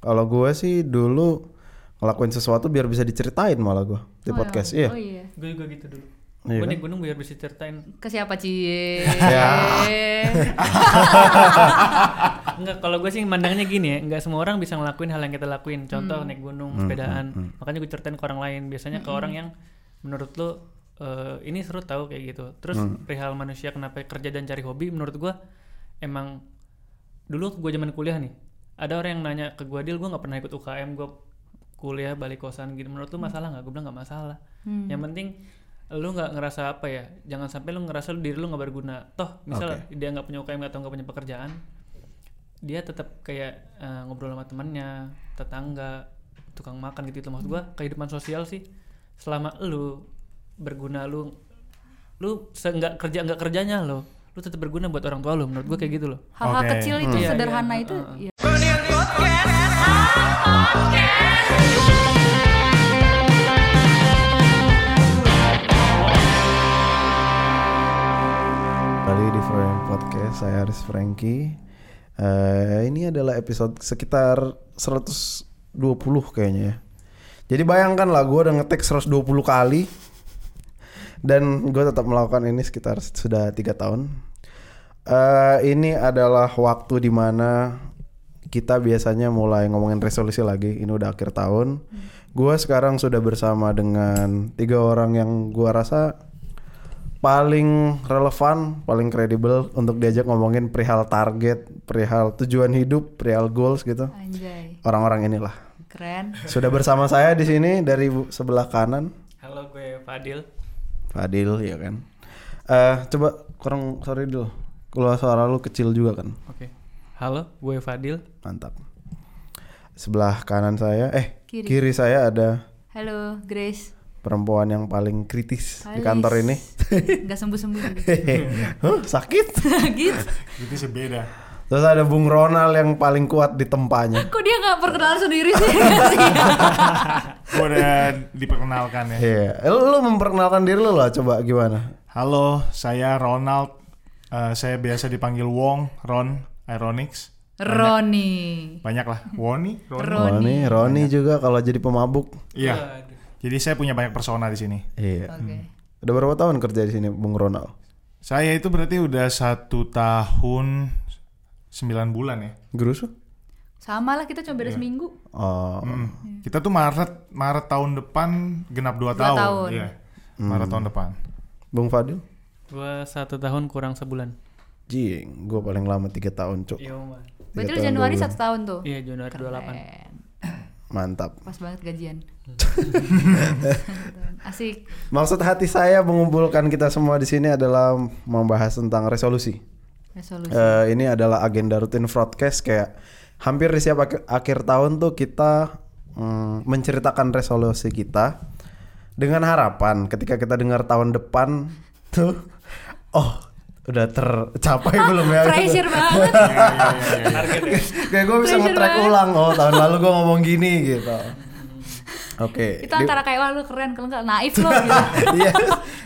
Kalau gue sih dulu ngelakuin sesuatu biar bisa diceritain malah gue di podcast. Iya. Oh iya. Gue juga gitu dulu. Iya gue kan? naik gunung biar bisa ceritain. Ke siapa Cie? Ya. Enggak, kalau gue sih mandangnya gini ya, enggak semua orang bisa ngelakuin hal yang kita lakuin. Hmm. Contoh naik gunung, sepedaan. Makanya gue ceritain ke orang lain. Biasanya ke orang yang menurut lo eh, ini seru tahu kayak gitu. Terus perihal manusia kenapa kerja dan cari hobi menurut gue emang dulu gue zaman kuliah nih. Ada orang yang nanya ke gue, "Dil, gue nggak pernah ikut UKM, gue kuliah balik kosan gitu. Menurut lu masalah nggak?" Gue bilang nggak masalah. Yang penting lu nggak ngerasa apa ya jangan sampai lu ngerasa lu diri lu nggak berguna toh misal dia nggak punya UKM atau nggak punya pekerjaan dia tetap kayak eh, ngobrol sama temannya tetangga tukang makan gitu itu maksud gua kehidupan sosial sih selama lu berguna lu lu seenggak kerja nggak kerjanya lo lu tetap berguna buat orang tua lu menurut gua kayak gitu loh Hal-hal Oke. kecil itu Iya, sederhana iya, itu uh, uh. ya. Kembali di Podcast, saya Aris Franky. Eh, ini adalah episode sekitar 120 kayaknya ya. Jadi bayangkan lah gue udah ngetek 120 kali dan gue tetap melakukan ini sekitar sudah tiga tahun. Eh, ini adalah waktu di mana kita biasanya mulai ngomongin resolusi lagi. Ini udah akhir tahun. Gue sekarang sudah bersama dengan tiga orang yang gue rasa paling relevan, paling kredibel untuk diajak ngomongin perihal target, perihal tujuan hidup, perihal goals gitu. Anjay. Orang-orang inilah. Keren. Sudah bersama saya di sini dari sebelah kanan, halo gue Fadil Fadil ya kan. Eh coba kurang sorry dulu. Kalau suara lu kecil juga kan. oke halo gue Fadil Mantap. Sebelah kanan saya eh Kiri. kiri, saya ada Halo, Grace. perempuan yang paling kritis di Halis. kantor ini. Gak sembuh-sembuh gitu. Huh, sakit. gitu. Itu sih beda. Terus ada Bung Ronald yang paling kuat di tempanya. Kok dia gak perkenalan sendiri sih? Gue udah diperkenalkan ya. Iya, lu, lu memperkenalkan diri lu lah coba gimana? Halo, saya Ronald. Eh, saya biasa dipanggil Wong, Ron, Ironics. Roni. Banyak lah. Woni, Ron. Roni, Roni juga kalau jadi pemabuk. Iya. Jadi saya punya banyak persona di sini. Iya. Oke. Udah berapa tahun kerja di sini Bung Ronald? Saya itu berarti udah satu tahun sembilan bulan ya. Gerusu? Sama lah kita cuma beda seminggu. Oh, Hmm. Kita tuh Maret Maret tahun depan genap dua, Dua tahun. tahun. Iya. Maret tahun depan. Bung Fadil? gue satu tahun kurang sebulan Jing, gue paling lama tiga tahun cuk. iya. Berarti lu tahun, Januari dua satu tahun tuh. iya Januari 28 Keren. Mantap. Pas banget gajian. Asik. Maksud hati saya mengumpulkan kita semua di sini adalah membahas tentang resolusi. Resolusi. Eh, ini adalah agenda rutin broadcast kayak hampir di setiap akhir, akhir tahun tuh kita mm, menceritakan resolusi kita dengan harapan ketika kita dengar tahun depan tuh oh udah tercapai belum ya Pressure banget. Iya, iya, iya, iya. target ya kayak gue bisa nge-track banget. ulang oh tahun lalu gue ngomong gini gitu oke Itu Di- antara kayak wah lu keren kalau enggak naif lo gitu. iya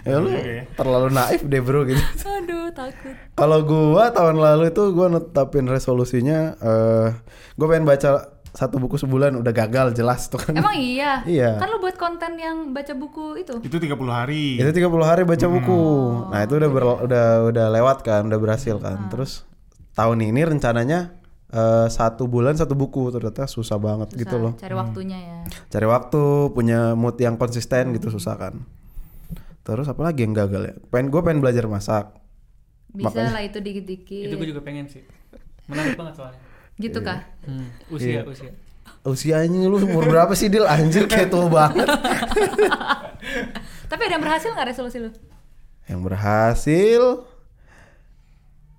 ya lu terlalu naif deh bro gitu Aduh, takut. Kalau gua tahun lalu itu gua netapin resolusinya eh gua pengen baca satu buku sebulan udah gagal jelas tuh kan. Emang iya? Iya. Kan lu buat konten yang baca buku itu. Itu 30 hari. Itu 30 hari baca buku. Nah, itu udah ber- udah udah lewat kan, udah berhasil kan. Terus tahun ini rencananya eh, satu bulan satu buku ternyata susah banget gitu loh. Cari waktunya ya. Cari waktu, punya mood yang konsisten gitu susah kan. Terus apa lagi yang gagal ya? Pengen gue pengen belajar masak. Bisa Makanya- lah itu dikit-dikit. itu gue juga pengen sih menarik banget soalnya Gitu kah? Hmm, usia usia Usianya lu umur berapa sih Dil? Anjir kayak tua banget. Tapi ada yang berhasil nggak resolusi lu? Yang berhasil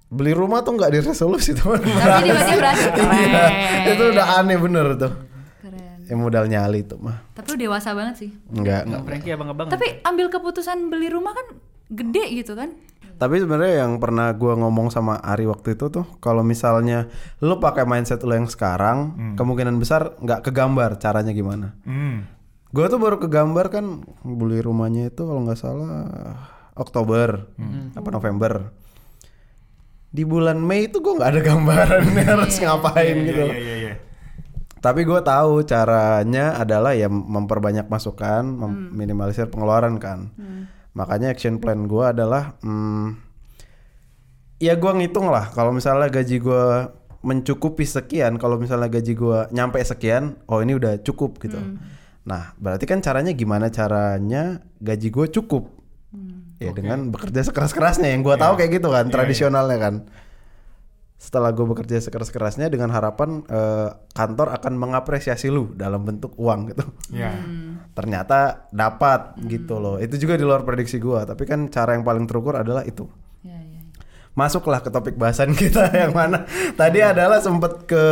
beli rumah tuh nggak diresolusi teman. Tapi tiba-tiba berhasil. Iya, itu udah aneh bener tuh. Keren. Yang modal nyali tuh mah. Tapi lu dewasa banget sih. Enggak, Bang enggak. Franky abang-abang Tapi ambil keputusan beli rumah kan gede gitu kan? Tapi sebenarnya yang pernah gua ngomong sama Ari waktu itu tuh, kalau misalnya lu pakai mindset lu yang sekarang, kemungkinan besar nggak kegambar caranya gimana. Hmm. Gua tuh baru kegambar kan beli rumahnya itu kalau nggak salah Oktober apa November. Di bulan Mei itu gua nggak ada gambaran harus ngapain Iya, gitu. Iya, iya, iya. Tapi gue tahu caranya adalah ya memperbanyak masukan, mem- minimalisir pengeluaran kan. Makanya action plan gue adalah, hmm, ya gue ngitung lah. Kalau misalnya gaji gue mencukupi sekian, kalau misalnya gaji gue nyampe sekian, oh ini udah cukup gitu. Nah, berarti kan caranya gimana caranya gaji gue cukup? Ya dengan bekerja sekeras-kerasnya yang gue tahu kayak gitu kan, tradisionalnya kan setelah gue bekerja sekeras-kerasnya dengan harapan eh, kantor akan mengapresiasi lu dalam bentuk uang gitu. Ya. Ternyata dapat gitu loh. Itu juga di luar prediksi gue. Tapi kan cara yang paling terukur adalah itu. Ya, ya. Masuklah ke topik bahasan kita yang mana tadi adalah sempet ke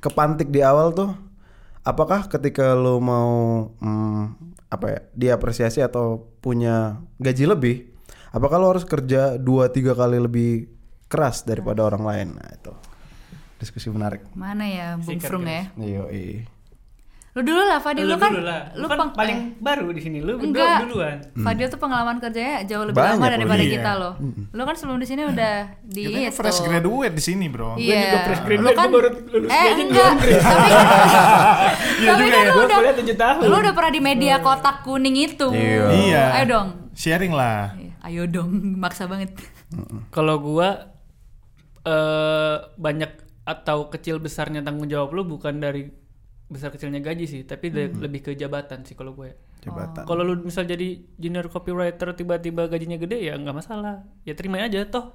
kepantik di awal tuh. Apakah ketika lu mau hmm, apa ya diapresiasi atau punya gaji lebih, apakah lu harus kerja dua tiga kali lebih keras daripada orang lain? Nah itu diskusi menarik. Mana ya Bung Frung garis. ya? Iya. Lu dulu lah Fadil, lu, Lu kan dulu lah. lu kan peng- paling eh, baru di sini. Lu Enggak. duluan. Fadil tuh pengalaman kerjanya jauh lebih Banyak lama daripada loh. kita Iya. loh. Lu kan sebelum di sini udah di Kita kan itu. fresh graduate di sini, Bro. Iya. juga fresh graduate, Lu kan baru lulus eh, aja enggak. Tapi, Iya tapi juga kan ya. lu Gua udah kuliah 7 tahun. lu udah pernah di media kotak kuning itu. Iya. Iya. Ayo dong. Sharing lah. Iya, Ayo dong, maksa banget. Kalau gua eh banyak atau kecil besarnya tanggung jawab lu bukan dari besar kecilnya gaji sih, tapi dari- lebih ke jabatan sih kalau gue. Jabatan. Kalau lu misal jadi junior copywriter tiba-tiba gajinya gede ya nggak masalah. Ya terima aja toh.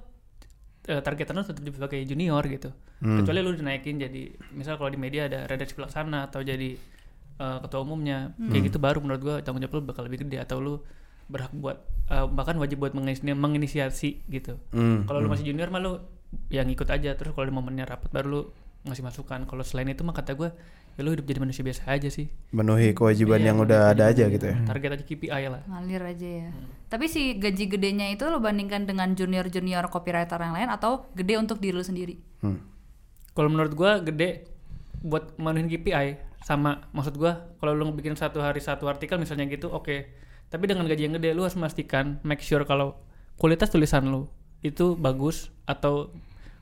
eh, targetan lu tetap sebagai junior gitu. Kecuali lu dinaikin jadi misal kalau di media ada redaksi pelaksana atau jadi eh, ketua umumnya kayak gitu baru menurut gua tanggung jawab lu bakal lebih gede atau lu berhak buat eh, bahkan wajib buat menginisiasi gitu. Hmm, Kalau lu masih junior mah lu yang ikut aja terus kalau di momennya rapat baru lu ngasih masukan. Kalau selain itu mah kata gue ya lu hidup jadi manusia biasa aja sih. Memenuhi kewajiban Iya, yang udah ada aja gitu ya. Target aja KPI lah. Ngalir aja ya. Tapi si gaji gedenya itu lo bandingkan dengan junior-junior copywriter yang lain atau gede untuk diri lu sendiri? Hmm. Kalau menurut gua gede buat memenuhi KPI sama maksud gua kalau lu bikin satu hari satu artikel misalnya gitu oke. Tapi dengan gaji yang gede lu harus memastikan make sure kalau kualitas tulisan lu itu bagus atau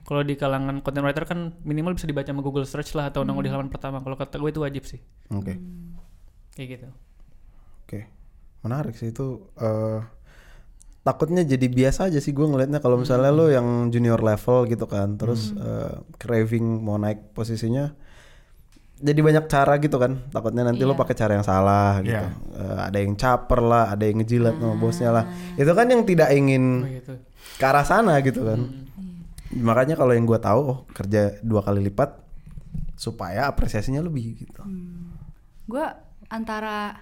kalau di kalangan content writer kan minimal bisa dibaca sama Google Search lah atau nongol di halaman pertama. Kalau kata gue itu wajib sih. Oke. Kayak gitu. Oke. Menarik sih itu eh takutnya jadi biasa aja sih gue ngelihatnya kalau misalnya lo yang junior level gitu kan, terus eh, craving mau naik posisinya jadi banyak cara gitu kan. Takutnya nanti lo Iya. pakai cara yang salah gitu. Iya. Eh, ada yang caper lah, ada yang ngejilat sama bosnya lah. Itu kan yang tidak ingin Oh gitu. ke arah sana gitu kan. Makanya kalau yang gue tahu oh kerja dua kali lipat supaya apresiasinya lebih gitu. Gue antara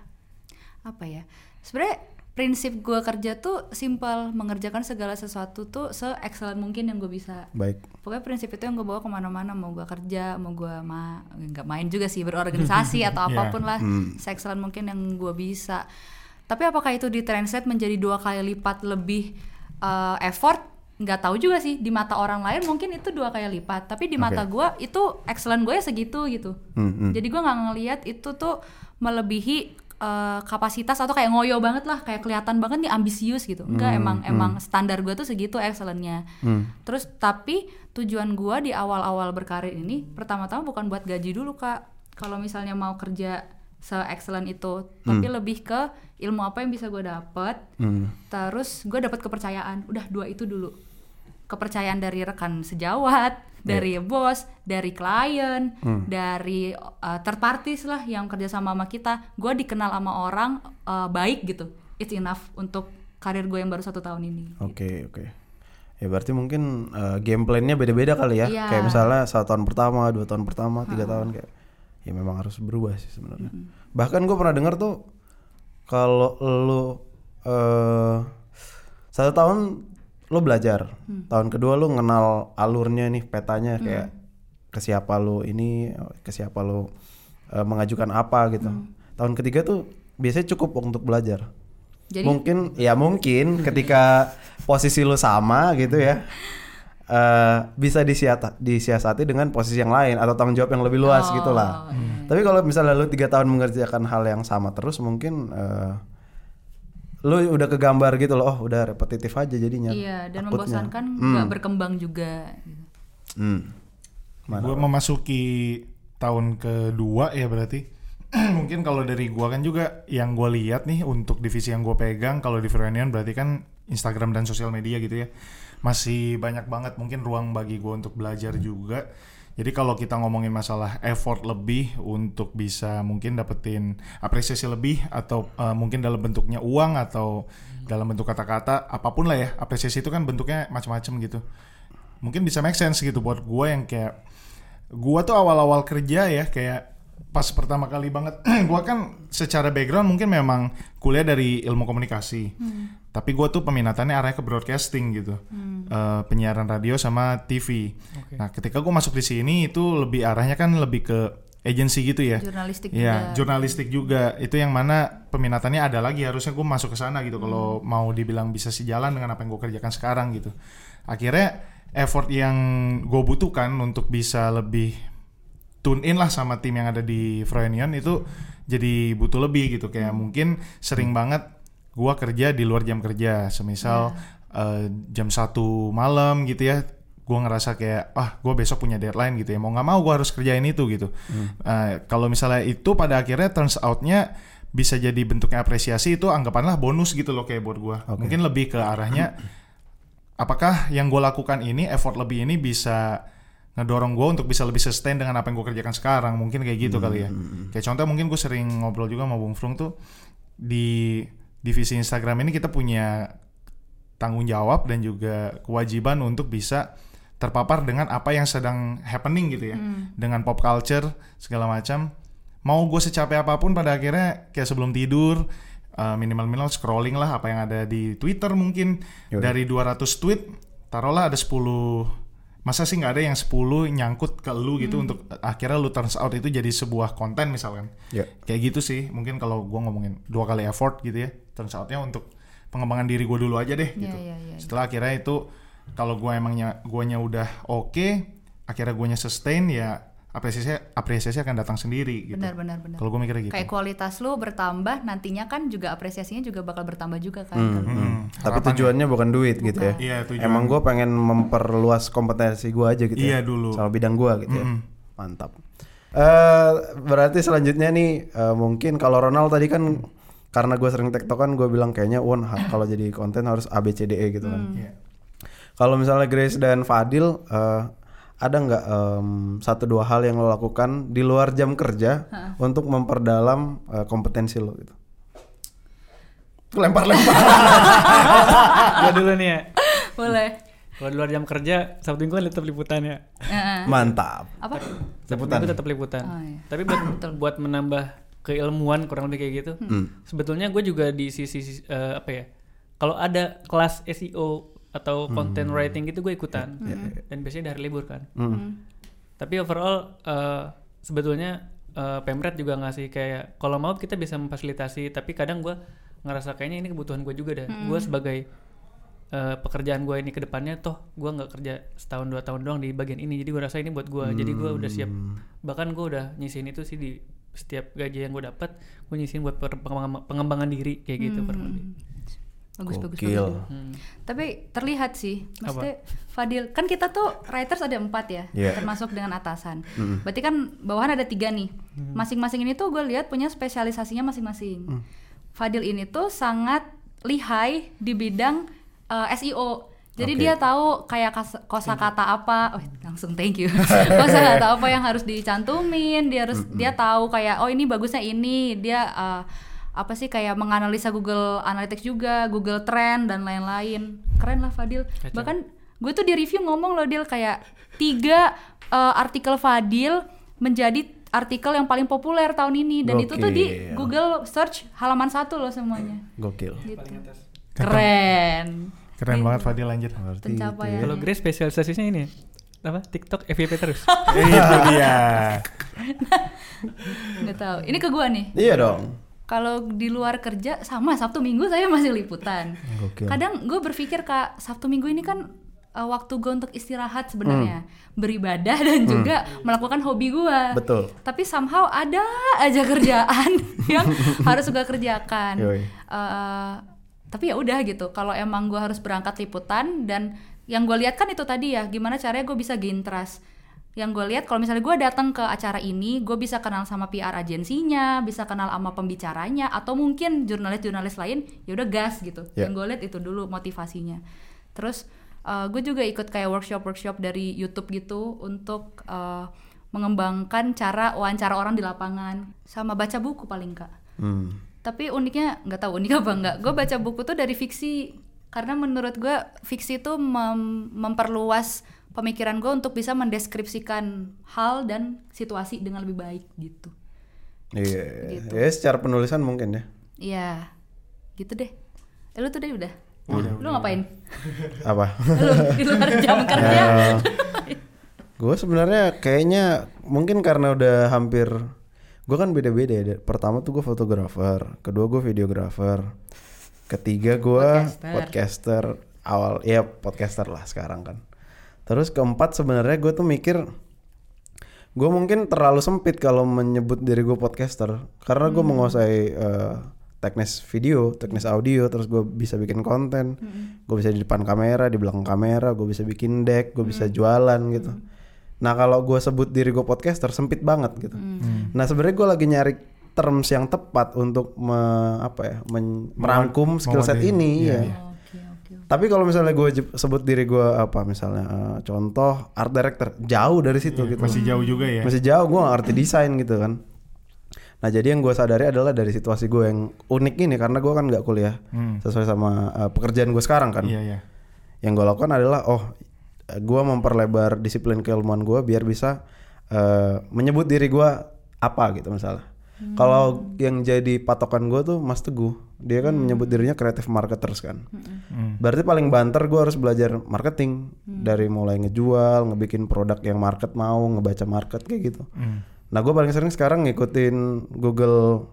apa ya? Sebenarnya prinsip gue kerja tuh simpel mengerjakan segala sesuatu tuh se excellent mungkin yang gue bisa. Baik. Pokoknya prinsip itu yang gue bawa ke mana-mana mau gue kerja mau gue ma nggak main juga sih berorganisasi atau apa pun lah se excellent mungkin yang gue bisa. Tapi apakah itu ditranslate menjadi dua kali lipat lebih eh, effort? Nggak tahu juga sih di mata orang lain mungkin itu dua kali lipat. Tapi di mata gue itu excellent gue ya segitu gitu. Hmm, hmm. Jadi gue nggak ngelihat itu tuh melebihi eh, kapasitas atau kayak ngoyo banget lah, kayak kelihatan banget nih ambisius gitu. Enggak emang emang standar gue tuh segitu excellentnya. Terus tapi tujuan gue di awal-awal berkarir ini pertama-tama bukan buat gaji dulu kak. Kalau misalnya mau kerja se excellent itu, tapi lebih ke ilmu apa yang bisa gue dapet. Hmm. Terus gue dapat kepercayaan. Udah dua itu dulu. Kepercayaan dari rekan sejawat, dari bos, dari klien, dari uh, third parties lah yang kerja sama sama kita. Gue dikenal sama orang uh, baik gitu. It's enough untuk karir gue yang baru satu tahun ini. Oke oke. Ya berarti mungkin eh, game plan-nya beda-beda kali ya. Iya. Kayak misalnya satu tahun pertama, dua tahun pertama, tiga tahun kayak ya memang harus berubah sih sebenarnya. Bahkan gue pernah dengar tuh kalau lu eh satu tahun lu belajar, tahun kedua lu kenal alurnya nih petanya kayak ke siapa lu ini, ke siapa lu eh, mengajukan apa gitu. Tahun ketiga tuh biasanya cukup untuk belajar. Jadi mungkin ya mungkin ketika posisi lu sama gitu ya eh bisa disiata- disiasati dengan posisi yang lain atau tanggung jawab yang lebih luas Oh, gitu lah. iya. Tapi kalau misalnya lu tiga tahun mengerjakan hal yang sama terus mungkin eh lu udah kegambar gitu loh, oh udah repetitif aja jadinya. iya dan Takutnya. membosankan nggak berkembang juga. gitu. Hmm. Gue memasuki tahun kedua ya berarti. Mungkin kalau dari gua kan juga yang gua lihat nih untuk divisi yang gua pegang kalau di Frenion berarti kan Instagram dan sosial media gitu ya. Masih banyak banget mungkin ruang bagi gua untuk belajar juga. Jadi kalau kita ngomongin masalah effort lebih untuk bisa mungkin dapetin apresiasi lebih atau uh, mungkin dalam bentuknya uang atau dalam bentuk kata-kata apa pun lah ya apresiasi itu kan bentuknya macam-macam gitu. Mungkin bisa make sense gitu buat gue yang kayak gua tuh awal-awal kerja ya kayak pas pertama kali banget. Gua kan secara background mungkin memang kuliah dari ilmu komunikasi. Tapi gua tuh peminatannya arahnya ke broadcasting gitu. Eh, penyiaran radio sama TV nah ketika gua masuk di sini itu lebih arahnya kan lebih ke agency gitu ya. Jurnalistik Iya, juga. jurnalistik juga. Itu yang mana peminatannya ada lagi harusnya gue masuk ke sana gitu kalau mau dibilang bisa sejalan dengan apa yang gue kerjakan sekarang gitu. Akhirnya effort yang gue butuhkan untuk bisa lebih tune in lah sama tim yang ada di Froynion itu jadi butuh lebih gitu. Kayak mungkin sering banget gua kerja di luar jam kerja. Semisal eh, jam satu malam gitu ya gua ngerasa kayak ah gue besok punya deadline gitu ya. Mau nggak mau gua harus kerjain itu gitu. Eh, kalau misalnya itu pada akhirnya turns outnya bisa jadi bentuknya apresiasi itu anggapanlah bonus gitu loh kayak buat gua. Mungkin lebih ke arahnya apakah yang gue lakukan ini effort lebih ini bisa ngedorong gue untuk bisa lebih sustain dengan apa yang gue kerjakan sekarang. Mungkin kayak gitu kali ya. kayak contoh mungkin gue sering ngobrol juga sama Bung Frung tuh di divisi Instagram ini kita punya tanggung jawab dan juga kewajiban untuk bisa terpapar dengan apa yang sedang happening gitu ya. Dengan pop culture segala macam. Mau gue secapek apa pun pada akhirnya kayak sebelum tidur uh, minimal-minimal scrolling lah apa yang ada di Twitter mungkin. Yoi. dari 200 tweet taruhlah ada 10 masa sih nggak ada yang 10 nyangkut ke lu gitu untuk akhirnya lu turns out itu jadi sebuah konten misalkan Ya. kayak gitu sih mungkin kalau gua ngomongin dua kali effort gitu ya turns outnya untuk pengembangan diri gue dulu aja deh Iya, gitu iya, iya. setelah akhirnya itu kalau gua emangnya guanya udah oke akhirnya guanya sustain ya apresiasi apresiasi akan datang sendiri gitu Benar, benar, benar. kalau gue mikirnya gitu Kayak kualitas lu bertambah, nantinya kan juga apresiasinya juga bakal bertambah juga kan. Hmm, Tapi harapannya. tujuannya bukan duit gitu ya. Iya, tujuan. Emang gue pengen memperluas kompetensi gue aja gitu Iya, ya. dulu. Sama bidang gue gitu ya. Mm-mm. Mantap. Eh berarti selanjutnya nih eh, mungkin kalau Ronald tadi kan karena gue sering tektokan gue bilang kayaknya Won kalau jadi konten harus A B C D E gitu kan. Iya. Kalau misalnya Grace dan Fadil eh, ada nggak em, satu dua hal yang lo lakukan di luar jam kerja untuk memperdalam eh, kompetensi lo gitu? Lempar-lempar. Gua dulu nih ya. Boleh. Kalau di luar jam kerja, Sabtu Minggu kan tetap liputan ya. Heeh. Mantap. apa? Sabtu Liputan. Minggu tetap liputan. Oh, iya. Tapi buat buat menambah keilmuan kurang lebih kayak gitu. Sebetulnya gue juga di sisi sisi- eh, apa ya? Kalau ada kelas SEO atau content writing gitu gue ikutan. Dan biasanya dari libur kan. Hmm. Tapi overall eh, sebetulnya eh, Pemret juga ngasih kayak kalau mau kita bisa memfasilitasi, tapi kadang gue ngerasa kayaknya ini kebutuhan gue juga dah. Gue sebagai eh, pekerjaan gue ini ke depannya toh gue nggak kerja setahun dua tahun doang di bagian ini. Jadi gue rasa ini buat gue jadi gue udah siap. Bahkan gue udah nyisihin itu sih di setiap gaji yang gue dapat gue nyisihin buat pengembangan, pengembangan diri kayak gitu lebih Bagus, bagus, Gokil. bagus. Hmm. Tapi terlihat sih, maksudnya Fadil, kan kita tuh writers ada empat ya, Iya. termasuk dengan atasan. Berarti kan bawahan ada tiga nih. Masing-masing ini tuh gue lihat punya spesialisasinya masing-masing. Fadil ini tuh sangat lihai di bidang eh, SEO. Jadi Oke. dia tahu kayak kosakata apa, oh langsung thank you. kosakata apa yang harus dicantumin, dia harus dia tahu kayak oh ini bagusnya ini, dia eh, apa sih kayak menganalisa Google Analytics juga, Google Trend dan lain-lain. Keren lah Fadil. Bahkan gue tuh di review ngomong loh Dil kayak tiga eh, artikel Fadil menjadi artikel yang paling populer tahun ini dan itu tuh di Gokil. Google search halaman satu loh semuanya. Gokil. Gitu. Keren. keren banget Fadil lanjut Berarti Pencapaian. kalau Grace spesialisasinya ini apa TikTok FYP terus Eh, itu dia Nggak tahu. Ini ke gua nih. Iya dong. Kalau di luar kerja sama Sabtu Minggu saya masih liputan. Gokil. Kadang gue berpikir kak Sabtu Minggu ini kan uh, waktu gue untuk istirahat sebenarnya, beribadah dan juga melakukan hobi gue. Betul. Tapi somehow ada aja kerjaan yang harus gue kerjakan. Yoi. Uh, tapi ya udah gitu. Kalau emang gue harus berangkat liputan dan yang gue lihat kan itu tadi ya, gimana caranya gue bisa gain trust. Yang gue lihat kalau misalnya gue datang ke acara ini gue bisa kenal sama PR agensinya bisa kenal sama pembicaranya atau mungkin jurnalis-jurnalis lain ya udah gas gitu. Ya. yang gue lihat itu dulu motivasinya. Terus uh, gue juga ikut kayak workshop-workshop dari YouTube gitu untuk uh, mengembangkan cara wawancara orang di lapangan. Sama baca buku paling kak. Hmm. tapi uniknya nggak tahu unik apa nggak gue baca buku tuh dari fiksi. Karena menurut gue fiksi itu mem- memperluas pemikiran gue untuk bisa mendeskripsikan hal dan situasi dengan lebih baik gitu Iya, Gitu. ya secara penulisan mungkin ya. Iya gitu deh eh, lu tuh deh udah lu ngapain Apa? lu di luar jam kerja Ya, gue sebenarnya kayaknya mungkin karena udah hampir gue kan beda-beda ya. Pertama tuh gue fotografer, kedua gue videografer, ketiga gue Podcaster. podcaster. Awal ya podcaster lah sekarang kan. Terus keempat sebenarnya gue tuh mikir gue mungkin terlalu sempit kalau menyebut diri gue podcaster. Karena gue menguasai eh, teknis video, teknis audio, terus gue bisa bikin konten, gue bisa di depan kamera, di belakang kamera, gue bisa bikin deck, gue bisa jualan gitu. Nah kalau gue sebut diri gue podcaster sempit banget gitu. Nah sebenarnya gue lagi nyari terms yang tepat untuk me- apa ya men- merangkum skill set ini ya. iya. Tapi kalau misalnya gue sebut diri gue apa misalnya eh, contoh art director jauh dari situ gitu. Masih jauh juga ya. Masih jauh gue gak ngerti desain gitu kan. Nah jadi yang gue sadari adalah dari situasi gue yang unik ini karena gue kan nggak kuliah Hmm. sesuai sama eh, pekerjaan gue sekarang kan. Iya iya. Yang gue lakukan adalah oh gue memperlebar disiplin keilmuan gue biar bisa eh, menyebut diri gue apa gitu misalnya. Kalau yang jadi patokan gue tuh Mas Teguh, dia kan menyebut dirinya creative marketers kan. Hmm. Berarti paling banter gue harus belajar marketing dari mulai ngejual, ngebikin produk yang market mau, ngebaca market kayak gitu. Hmm. Nah gue paling sering sekarang ngikutin Google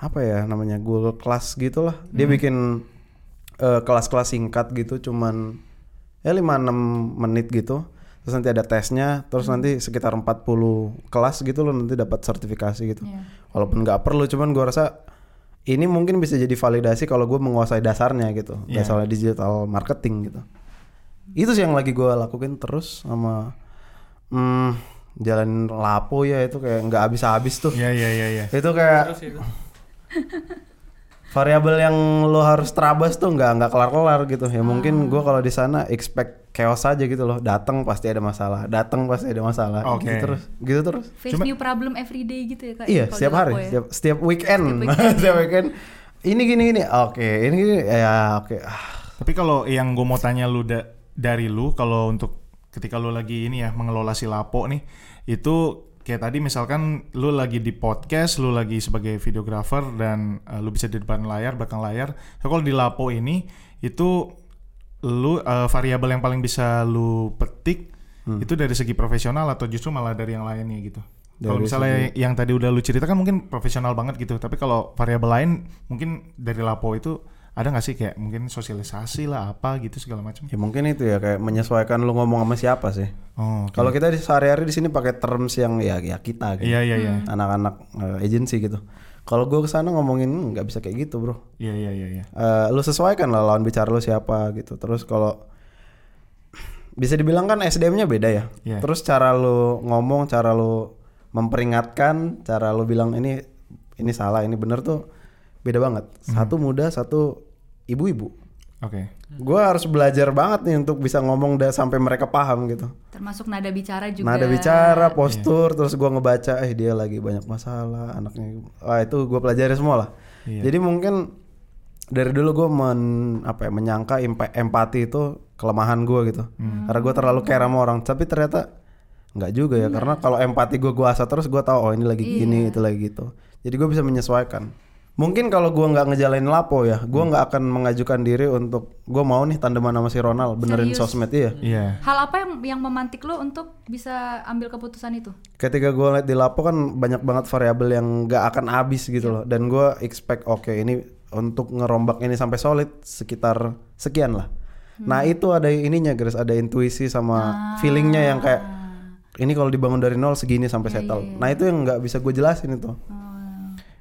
apa ya namanya Google Class gitulah. Dia bikin eh, kelas-kelas singkat gitu, cuman ya 5-6 menit gitu. Terus nanti ada tesnya, terus nanti sekitar 40 kelas gitu lo nanti dapat sertifikasi gitu. Iya. Walaupun nggak perlu, cuman gue rasa ini mungkin bisa jadi validasi kalau gue menguasai dasarnya gitu, Iya. dasar digital marketing gitu. Itu sih yang lagi gue lakuin terus sama hmm, jalan lapo ya itu kayak nggak habis-habis tuh. Iya iya iya iya. Itu kayak Terus itu. variabel yang lo harus terabas tuh nggak nggak kelar-kelar gitu. Ya mungkin gue kalau di sana expect chaos aja gitu loh. Datang pasti ada masalah, datang pasti ada masalah. Oke. Gitu terus, gitu terus. face new problem every day gitu ya kak Iya, kalau setiap hari, ya? setiap, setiap weekend, Setiap weekend. setiap weekend. Ini gini gini, oke, ini gini, ya oke. Ah, Tapi kalau yang gue mau tanya lu da- dari lu kalau untuk ketika lu lagi ini ya mengelola si lapo nih itu kayak tadi misalkan lu lagi di podcast, lu lagi sebagai videografer dan uh, lu bisa di depan layar, belakang layar. So, kalau di lapo ini itu lu uh, variabel yang paling bisa lu petik itu dari segi profesional atau justru malah dari yang lainnya gitu. Kalau misalnya yang tadi udah lu ceritakan mungkin profesional banget gitu, tapi kalau variabel lain mungkin dari lapo itu ada nggak sih kayak mungkin sosialisasi lah apa gitu segala macam. ya mungkin itu ya kayak menyesuaikan lu ngomong sama siapa sih. Oh, oke. Kalau kita di sehari-hari di sini pakai terms yang ya ya kita gitu. Iya iya iya. Anak-anak eh, agency gitu. Kalau gue ke sana ngomongin "Hmm, nggak bisa kayak gitu bro. Iya iya iya iya. Eh, lu sesuaikan lah lawan bicara lu siapa gitu. Terus kalau bisa dibilang kan SDM-nya beda ya. Iya. Terus cara lu ngomong, cara lu memperingatkan, cara lu bilang ini ini salah, ini bener tuh beda banget. Satu muda, satu ibu-ibu. Oke. Gue harus belajar banget nih untuk bisa ngomong da- sampai mereka paham gitu. termasuk nada bicara juga Nada bicara, postur, terus gua ngebaca, eh dia lagi banyak masalah, anaknya, wah itu gue pelajari semua lah. Iya. Jadi mungkin dari dulu gue men apa ya menyangka empa- empati itu kelemahan gue gitu, karena gue terlalu care sama orang. Tapi ternyata nggak juga ya, karena kalau empati gue gua asah terus gue tahu oh ini lagi gini, itu lagi gitu. Jadi gue bisa menyesuaikan. Mungkin kalau gua nggak ngejalanin lapo ya, gua nggak akan mengajukan diri untuk gue mau nih tandeman sama si Ronald benerin Serius? sosmed iya. Iya. hal apa yang yang memantik lo untuk bisa ambil keputusan itu? Ketika gue ngeliat di lapo kan banyak banget variabel yang nggak akan habis gitu loh dan gue expect oke ini untuk ngerombak ini sampai solid sekitar sekian lah. Nah itu ada ininya guys ada intuisi sama feelingnya yang kayak ini kalau dibangun dari nol segini sampai settle. nah itu yang nggak bisa gue jelasin itu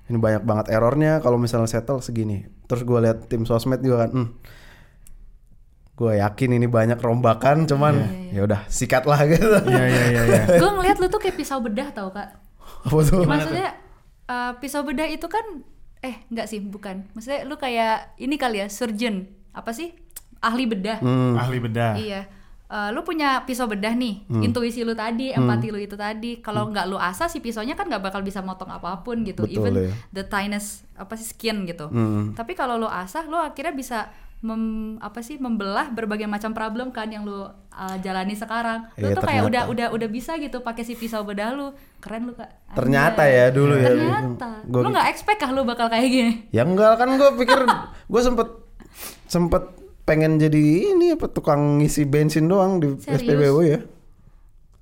ini banyak banget errornya kalau misalnya settle segini. Terus gue lihat tim sosmed juga kan hmm, gue yakin ini banyak rombakan cuman ya udah sikat lah gitu. Iya iya iya iya. gue ngeliat lu tuh kayak pisau bedah tau kak. Apa tuh? Maksudnya uh, pisau bedah itu kan eh nggak sih bukan. Maksudnya lu kayak ini kali ya surgeon. Apa sih? Ahli bedah. Hmm. Ahli bedah. iya Eh, lu punya pisau bedah nih Hmm. intuisi lu tadi empati lu itu tadi kalau nggak lu asah si pisaunya kan nggak bakal bisa motong apa pun gitu Betul, even ya. the tiniest apa sih skin gitu Hmm. tapi kalau lu asah lu akhirnya bisa mem, apa sih membelah berbagai macam problem kan yang lu uh, jalani sekarang lu Iya, tuh kayak udah ternyata. udah udah bisa gitu pakai si pisau bedah lu keren lu kak Anjay. ternyata ya dulu ya ternyata Gua- lu nggak expect kah lu bakal kayak gini ya enggak kan gue pikir gue sempet sempet pengen jadi ini apa tukang ngisi bensin doang di Serius? SPBU ya.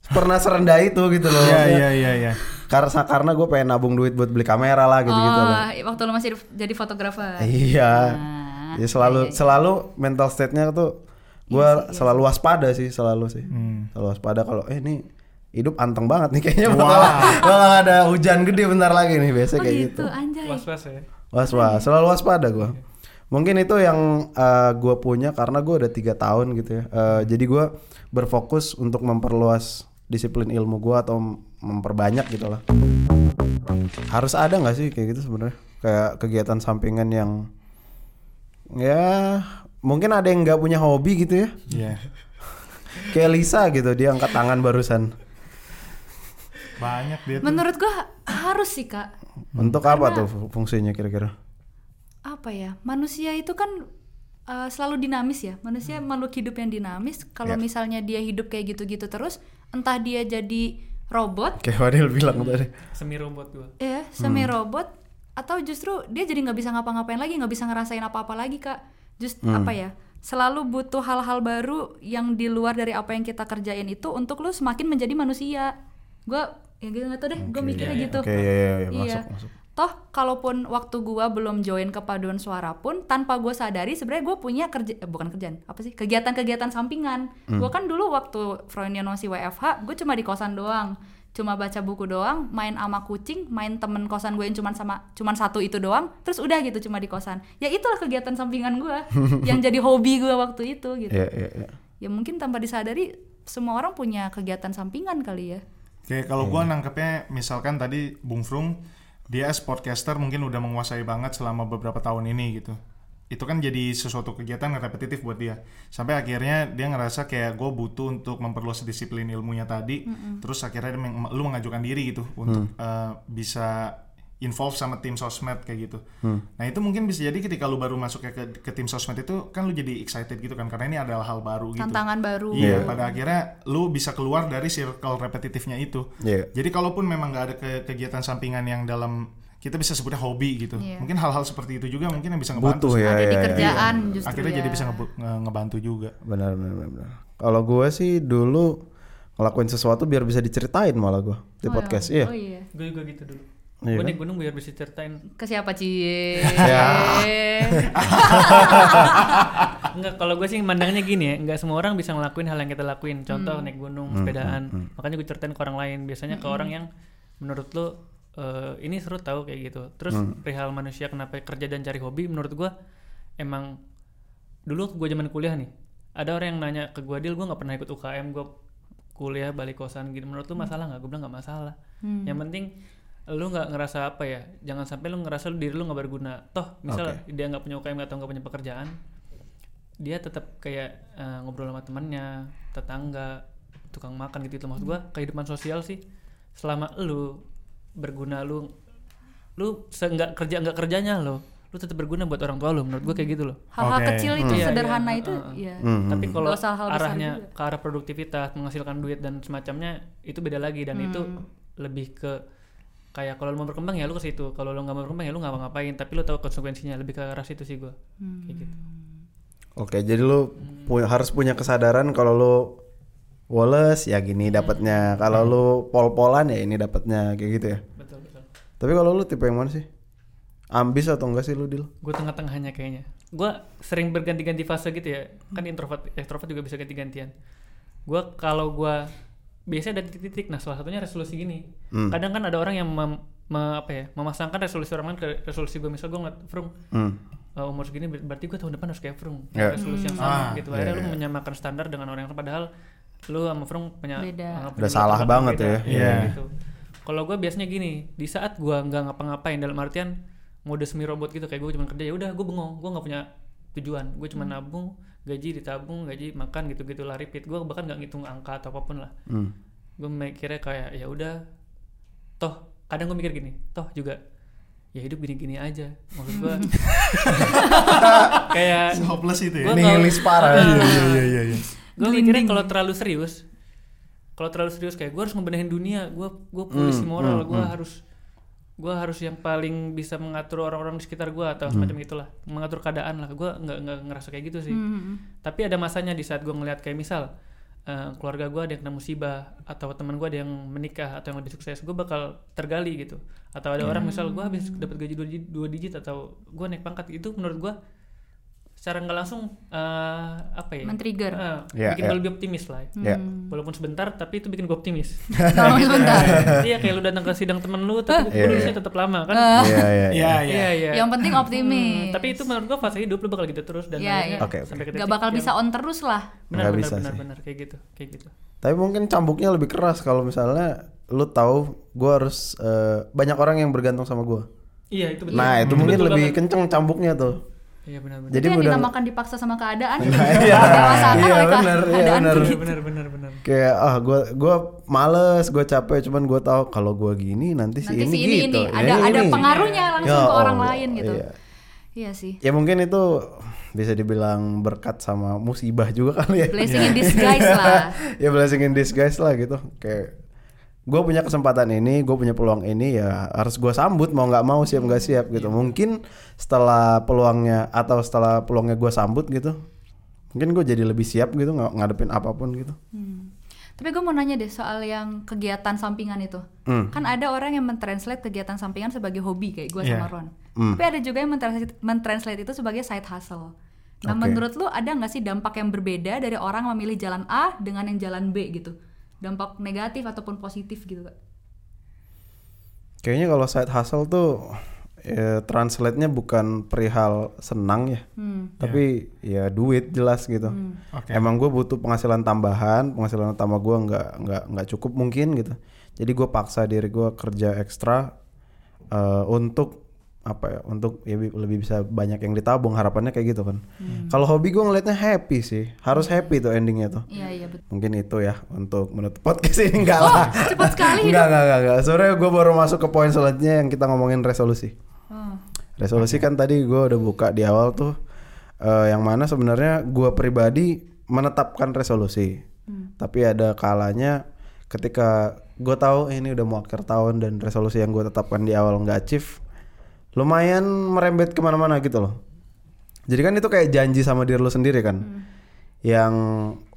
Pernah serendah itu gitu loh. Iya iya iya iya. karena karena gue pengen nabung duit buat beli kamera lah gitu gitu oh lah waktu lu masih jadi fotografer? Iya. Nah, ya selalu iya, iya. selalu mental state-nya tuh gue selalu waspada sih selalu sih. Hmm. selalu waspada kalau eh ini hidup anteng banget nih kayaknya. Bakal, bakal ada hujan gede bentar lagi nih biasa oh kayak gitu, gitu. anjay. Was was ya. Was was, selalu waspada gue. Mungkin itu yang gue punya karena gue udah tiga tahun gitu ya. Eh, jadi gue berfokus untuk memperluas disiplin ilmu gue atau memperbanyak gitu lah. Harus ada nggak sih kayak gitu sebenarnya? Kayak kegiatan sampingan yang ya mungkin ada yang nggak punya hobi gitu ya. Iya. Kayak Lisa gitu dia angkat tangan barusan. Banyak dia tuh. menurut gua harus sih kak Untuk apa tuh fungsinya kira-kira? Apa ya manusia itu kan uh, selalu dinamis ya. Manusia makhluk hidup yang dinamis. Kalau Ya. misalnya dia hidup kayak gitu-gitu terus entah dia jadi robot. Kayak Wadil bilang tadi. semi robot gua. Ya semi robot. Atau justru dia jadi nggak bisa ngapa-ngapain lagi nggak bisa ngerasain apa-apa lagi kak. Just apa ya selalu butuh hal-hal baru yang di luar dari apa yang kita kerjain itu untuk lu semakin menjadi manusia. Gua ya gitu nggak tau deh gue mikirnya gitu. Oke, iya, iya, iya, Iya. masuk, masuk. Toh kalaupun waktu gua belum join ke paduan suara pun tanpa gua sadari sebenarnya gue punya kerja eh, bukan kerjaan apa sih kegiatan-kegiatan sampingan. Hmm. Gua kan dulu waktu Froynion masih WFH gue cuma di kosan doang, cuma baca buku doang, main ama kucing, main temen kosan gue yang cuma sama cuman satu itu doang, terus udah gitu cuma di kosan. Ya itulah kegiatan sampingan gua yang jadi hobi gua waktu itu gitu. Iya, iya, iya. Ya mungkin tanpa disadari semua orang punya kegiatan sampingan kali ya. Kayak kalau gua nangkepnya misalkan tadi Bung Frung dia as podcaster mungkin udah menguasai banget selama beberapa tahun ini gitu. Itu kan jadi sesuatu kegiatan yang repetitif buat dia. Sampai akhirnya dia ngerasa kayak gue butuh untuk memperluas disiplin ilmunya tadi. Terus akhirnya dia meng- lu mengajukan diri gitu untuk eh, bisa involve sama tim sosmed kayak gitu. Nah itu mungkin bisa jadi ketika lu baru masuk ke, ke, ke tim sosmed itu kan lu jadi excited gitu kan karena ini adalah hal baru gitu. Tantangan baru. Iya, pada akhirnya lu bisa keluar dari circle repetitifnya itu. Iya. Jadi kalaupun memang nggak ada ke- kegiatan sampingan yang dalam kita bisa sebutnya hobi gitu, Iya. mungkin hal-hal seperti itu juga mungkin yang bisa ngebantu. Butuh ya, Ada ya, di ya. kerjaan Iya. justru Akhirnya ya. jadi bisa ngebu- nge- ngebantu juga. Benar benar benar. benar. Kalau gue sih dulu ngelakuin sesuatu biar bisa diceritain malah gue di Oh, podcast. ya. Iya. Oh iya. gue juga gitu dulu Iya gue kan? naik gunung biar bisa ceritain Ke siapa Cie? Ya. Enggak, kalau gue sih mandangnya gini ya, enggak semua orang bisa ngelakuin hal yang kita lakuin. Hmm. Contoh naik gunung, sepedaan. Makanya gue ceritain ke orang lain. Biasanya Hmm. ke orang yang menurut lo eh, ini seru tahu kayak gitu. Terus perihal manusia kenapa kerja dan cari hobi, menurut gue emang dulu gue zaman kuliah nih, ada orang yang nanya ke gue, Dil, gue nggak pernah ikut UKM, gue kuliah balik kosan gitu. Menurut lu masalah nggak? Gue bilang nggak masalah. Yang penting lu nggak ngerasa apa ya? Jangan sampai lu ngerasa lu diri lu nggak berguna. Toh misal dia nggak punya UKM atau nggak punya pekerjaan dia tetap kayak eh, ngobrol sama temannya, tetangga, tukang makan gitu itu maksud gua kehidupan sosial sih selama lu berguna lu lu seenggak kerja nggak kerjanya lo lu tetap berguna buat orang tua lu menurut gua kayak gitu loh Hal-hal Oke. kecil itu Iya, sederhana iya, itu uh, uh. ya. tapi kalau Nggak arahnya ke arah produktivitas menghasilkan duit dan semacamnya itu beda lagi. Dan itu Hmm. lebih ke kayak kalau lu mau berkembang ya lu ke situ. Kalau lu nggak mau berkembang ya lu nggak ngapain. Tapi lu tahu konsekuensinya lebih ke arah situ sih gua. Hmm. kayak gitu. Oke, jadi lu pu- harus punya kesadaran kalau lu Wallace ya gini dapatnya. Kalau lu pol-polan ya ini dapatnya kayak gitu ya. betul betul. Tapi kalau lu tipe yang mana sih? Ambis atau enggak sih lu, Dil? gue tengah-tengahnya kayaknya. Gue sering berganti-ganti fase gitu ya. Kan introvert extrovert juga bisa ganti-gantian. Gue kalau gue biasanya ada titik-titik nah salah satunya resolusi gini Hmm. kadang kan ada orang yang mem- me- apa ya memasangkan resolusi orang lain ke resolusi gue misal gue ngeliat Frung Hmm. uh, umur segini ber- berarti gue tahun depan harus kayak Frung Ya. resolusi yang sama Ah, gitu akhirnya iya, lu iya. menyamakan standar dengan orang yang padahal lu sama Frung punya Beda. uh, Udah salah banget beda. ya. Iya, Iya. gitu kalau gue biasanya gini di saat gue nggak ngapa-ngapain dalam artian mode semi robot gitu kayak gue cuma kerja ya udah gue bengong gue nggak punya tujuan. Gue cuma nabung gaji ditabung gaji makan gitu-gitu lah repeat. Gue bahkan nggak ngitung angka atau apa pun lah. Hmm. gue mikirnya kayak ya udah toh kadang gue mikir gini toh juga ya hidup gini-gini aja. Maksud gue kayak hopeless itu ya? Nihilis parah. iya iya iya iya iya. gue mikirnya kalau terlalu serius kalau terlalu serius kayak gue harus ngebenehin dunia. Gue gue polisi Hmm, moral hmm, gue hmm. harus gue harus yang paling bisa mengatur orang-orang di sekitar gue atau semacam itulah mengatur keadaan lah. Gue nggak nggak ngerasa kayak gitu sih. Hmm. tapi ada masanya di saat gue ngeliat kayak misal eh, keluarga gue ada yang kena musibah atau teman gue ada yang menikah atau yang lebih sukses gue bakal tergali gitu. Atau ada orang misal gue habis dapat gaji dua digit, dua digit atau gue naik pangkat. Itu menurut gue secara nggak langsung eh, apa ya Men-trigger. Eh, Ya, bikin ya. gue lebih optimis lah Ya. walaupun sebentar tapi itu bikin gue optimis Kalau sebentar. iya kayak lu datang ke sidang temen lu tapi Iya, lulusnya iya. tetap lama kan Iya iya. iya iya iya iya Yang penting optimis. Hmm, tapi itu menurut gue fase hidup lu bakal gitu terus dan Iya, akhirnya iya. Oke, oke. sampai ke Gak bakal yang- bisa on terus lah. benar benar bisa benar sih. benar kayak gitu kayak gitu Tapi mungkin cambuknya lebih keras kalau misalnya lu tahu gue harus eh, banyak orang yang bergantung sama gue. iya itu betul Nah itu Hmm, mungkin betul lebih banget. kenceng cambuknya tuh. Iya benar benar Jadi yang dinamakan dipaksa sama keadaan. iya, Dewasakan iya, oleh ke- benar, iya, keadaan benar. gitu. benar benar benar kayak ah gue gua males gue capek cuman gue tahu kalau gue gini nanti si Nanti ini si ini gitu ini ada ada ini. pengaruhnya langsung Ya ke orang Allah, lain gitu. iya. Iya sih. ya mungkin itu bisa dibilang berkat sama musibah juga kali ya Blessing in disguise lah. ya blessing in disguise lah gitu kayak gue punya kesempatan ini gue punya peluang ini ya harus gue sambut mau nggak mau siap nggak siap gitu mungkin setelah peluangnya atau setelah peluangnya gue sambut gitu mungkin gue jadi lebih siap gitu ng- ngadepin apa pun gitu Hmm. Tapi gue mau nanya deh soal yang kegiatan sampingan itu. Hmm. Kan ada orang yang mentranslate kegiatan sampingan sebagai hobi kayak gue sama Iya. Ron. Hmm. Tapi ada juga yang mentranslate, mentranslate itu sebagai side hustle. Nah Oke. menurut lu ada nggak sih dampak yang berbeda dari orang memilih jalan A dengan yang jalan B gitu? Dampak negatif ataupun positif gitu kak? Kayaknya kalau side hustle tuh ya, translate-nya bukan perihal senang ya, Hmm. tapi ya duit jelas gitu. Oke. Emang gue butuh penghasilan tambahan, penghasilan tambah gue nggak nggak nggak cukup mungkin gitu. Jadi gue paksa diri gue kerja ekstra eh, untuk apa ya, untuk ya bi- lebih bisa banyak yang ditabung. Harapannya kayak gitu kan. Kalau hobi gue ngelihatnya happy sih, harus happy tuh endingnya tuh. Iya iya betul. Mungkin itu ya untuk menutup podcast ini enggak lah. Cepat sekali enggak, enggak, enggak, enggak. Sebenarnya gue baru masuk ke poin selanjutnya yang kita ngomongin resolusi. Oh. Resolusi kan tadi gue udah buka di awal tuh eh, yang mana sebenarnya gue pribadi menetapkan resolusi. Tapi ada kalanya ketika gue tahu ini udah mau akhir tahun dan resolusi yang gue tetapkan di awal nggak achieve, lumayan merembet ke mana-mana gitu loh. Jadi kan itu kayak janji sama diri lo sendiri kan, yang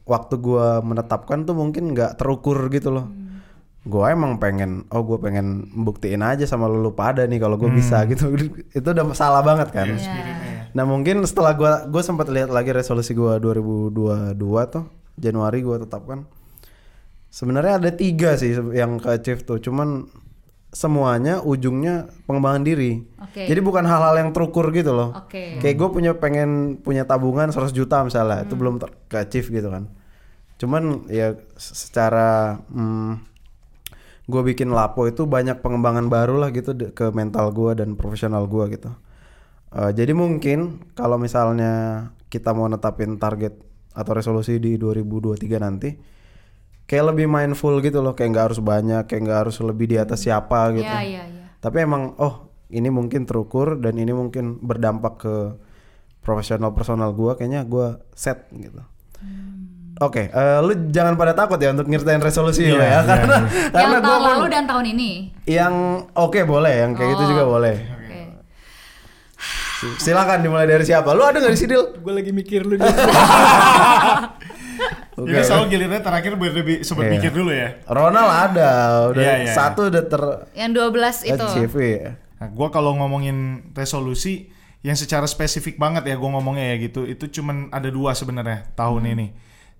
waktu gue menetapkan tuh mungkin nggak terukur gitu loh. Gue emang pengen, oh gue pengen buktiin aja sama lo lu pada nih kalau gue bisa gitu. itu udah salah banget kan. Iya. Nah mungkin setelah gue gue sempat lihat lagi resolusi gue 2022 tuh Januari gue tetapkan. Sebenarnya ada tiga sih yang ke achieve tuh, cuman semuanya ujungnya pengembangan diri. Oke. Jadi bukan hal-hal yang terukur gitu loh. Oke. Kayak gue punya pengen punya tabungan 100 juta misalnya, itu belum ter- ke achieve gitu kan. Cuman ya se- secara hmm, gue bikin lapo itu banyak pengembangan baru lah gitu ke mental gue dan profesional gue gitu. Eh, jadi mungkin kalau misalnya kita mau netapin target atau resolusi di 2023 nanti, kayak lebih mindful gitu loh, kayak nggak harus banyak, kayak nggak harus lebih di atas siapa gitu. Iya iya iya. Tapi emang oh ini mungkin terukur dan ini mungkin berdampak ke profesional personal gua kayaknya gua set gitu. Oke, eh, lu jangan pada takut ya untuk nyertain resolusi Iya, lo ya iya, karena iya. karena yang gua tahun pun lalu dan tahun ini. yang oke boleh, yang kayak gitu Oh. juga boleh. Oke. Silakan dimulai dari siapa? Lu ada nggak di Sidil? gue lagi mikir lu Oke. Jadi selalu gilirannya terakhir biar lebih sempat Iya. mikir dulu ya. Ronald ada, udah Iya, iya, satu udah ter Yang 12 itu. achieve ya. Nah, gua kalau ngomongin resolusi yang secara spesifik banget ya gua ngomongnya ya gitu, itu cuman ada dua sebenarnya tahun ini.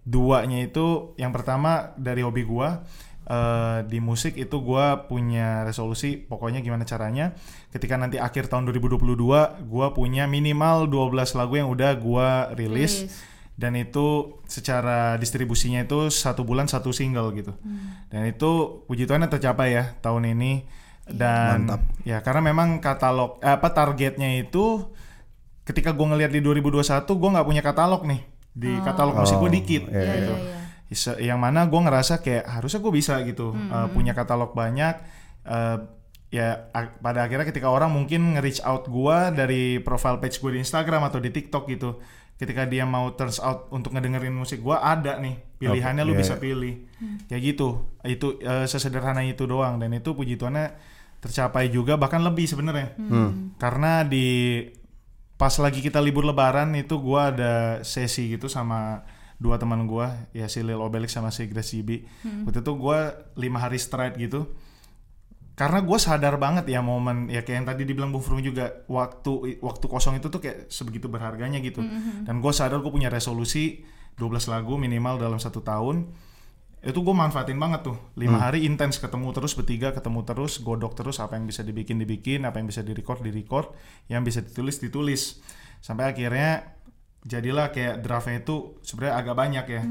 Duanya itu yang pertama dari hobi gua, eh, di musik itu gua punya resolusi pokoknya gimana caranya ketika nanti akhir tahun 2022 gua punya minimal 12 lagu yang udah gua rilis Rilis. Dan itu secara distribusinya itu satu bulan satu single gitu. Dan itu puji Tuhan tercapai ya tahun ini. Dan Mantap. ya karena memang katalog eh, apa targetnya itu ketika gue ngelihat di 2021 gue nggak punya katalog nih. Di katalog musik gue Oh, dikit iya, Iya, gitu. iya, iya. Yang mana gue ngerasa kayak harusnya gue bisa gitu Hmm, eh, punya katalog banyak. Eh, ya pada akhirnya ketika orang mungkin nge-reach out gue dari profile page gue di Instagram atau di TikTok gitu ketika dia mau turns out untuk ngedengerin musik gue ada nih pilihannya lu iya, bisa pilih. Kayak gitu. Itu eh, sesederhana itu doang. Dan itu puji Tuhannya tercapai juga bahkan lebih sebenarnya. Karena di pas lagi kita libur lebaran itu gua ada sesi gitu sama dua teman gua ya si Lil Obelix sama si Grace GB waktu itu gua lima hari straight gitu karena gue sadar banget ya momen ya kayak yang tadi dibilang Bung Frung juga waktu waktu kosong itu tuh kayak sebegitu berharganya gitu. Dan gue sadar gue punya resolusi 12 lagu minimal dalam satu tahun. Itu gue manfaatin banget tuh. Lima hari intens ketemu terus bertiga ketemu terus godok terus apa yang bisa dibikin dibikin apa yang bisa direcord direcord yang bisa ditulis ditulis. Sampai akhirnya jadilah kayak draftnya itu sebenarnya agak banyak ya.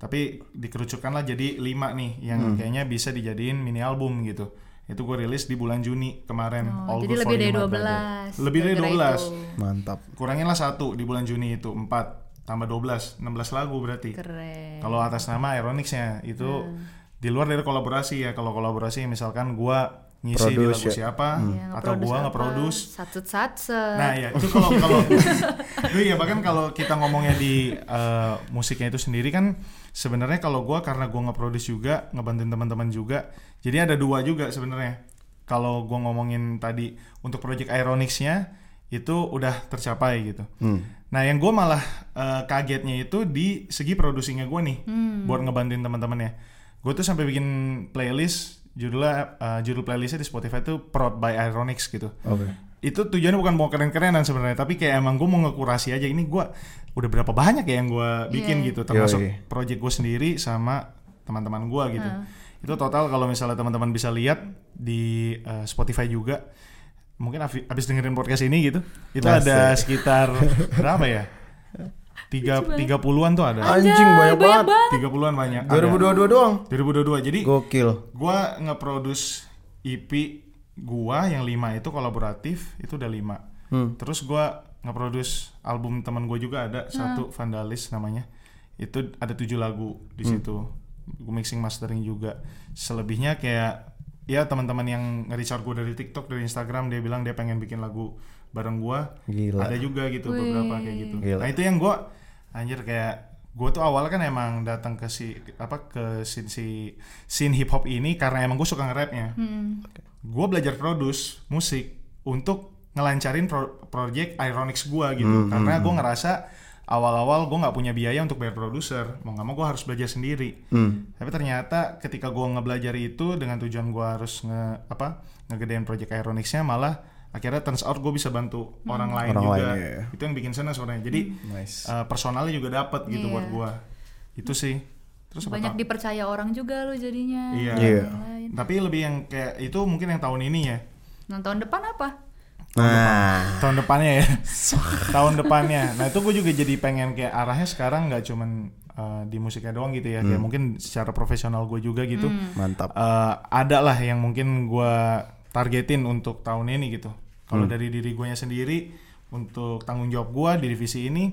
Tapi dikerucutkanlah jadi lima nih yang kayaknya bisa dijadiin mini album gitu itu gue rilis di bulan Juni kemarin Oh, All jadi Good lebih for dari You, My Brother. 12. lebih dari Gara-gara 12 itu. Mantap. kuranginlah satu di bulan Juni itu 4 tambah 12 16 lagu berarti Keren. kalau atas nama Aeronix-nya itu di luar dari kolaborasi ya. Kalau kolaborasi misalkan gua ngisi di Produce lagu ya. siapa Iya, atau gua apa? nge-produce. Satset-satset. Nah, ya itu kalau kalau itu ya bahkan kalau kita ngomongnya di eh, musiknya itu sendiri kan sebenarnya kalau gua karena gua nge-produce juga, ngebantuin teman-teman juga. Jadi ada dua juga sebenarnya. Kalau gua ngomongin tadi untuk project Aeronix-nya itu udah tercapai gitu. Hmm. Nah, yang gue malah eh, kagetnya itu di segi produksinya gue nih, buat ngebantuin teman-temannya. Gue tuh sampai bikin playlist judulnya eh, judul playlistnya di Spotify itu Prod by Ironix gitu. Oke. Itu tujuannya bukan mau keren-kerenan sebenarnya, tapi kayak emang gue mau ngekurasi aja. Ini gue udah berapa banyak ya yang gue bikin Iya. gitu, termasuk Yoi. project gue sendiri sama teman-teman gue gitu. Itu total kalau misalnya teman-teman bisa lihat di eh, Spotify juga, mungkin abis, dengerin podcast ini gitu, itu Asik. ada sekitar berapa ya? Tiga tiga puluhan tuh ada. Anjing banyak banget. Tiga puluhan banyak. 2022 doang. 2022. Jadi Gokil. gua nge-produce EP gua yang lima itu kolaboratif itu udah lima. Hmm. Terus gua nge-produce album teman gue juga ada satu Vandalis namanya. Itu ada tujuh lagu di situ. Gue mixing mastering juga. Selebihnya kayak ya teman-teman yang nge-reach out gue dari TikTok dari Instagram dia bilang dia pengen bikin lagu bareng gua. Gila. Ada juga gitu beberapa kayak gitu. Gila. Nah itu yang gua anjir kayak gue tuh awalnya kan emang datang ke si apa ke scene si scene hip hop ini karena emang gue suka nge-rapnya. Hmm. Gue belajar produce musik untuk ngelancarin pro- project Ironix gue gitu. Hmm, karena gue ngerasa awal-awal gue nggak punya biaya untuk bayar produser. Mau nggak mau gue harus belajar sendiri. Hmm. Tapi ternyata ketika gue ngebelajar itu dengan tujuan gue harus nge apa ngegedein project Ironix-nya malah akhirnya turns out gue bisa bantu orang lain Orang juga. lain, iya, iya. Itu yang bikin senang sebenarnya. Jadi Nice. eh, personalnya juga dapat gitu Iya. buat gue. Itu sih. Terus apa Banyak tau? dipercaya orang juga lo jadinya. Iya. Iya. Lain. Tapi lebih yang kayak itu mungkin yang tahun ini ya. Nah tahun depan apa? Nah, tahun depannya ya tahun depannya nah itu gue juga jadi pengen kayak arahnya sekarang nggak cuman uh, di musiknya doang gitu ya kayak mungkin secara profesional gue juga gitu mantap. Uh, ada lah yang mungkin gue targetin untuk tahun ini gitu. Kalau dari diri gue sendiri untuk tanggung jawab gue di divisi ini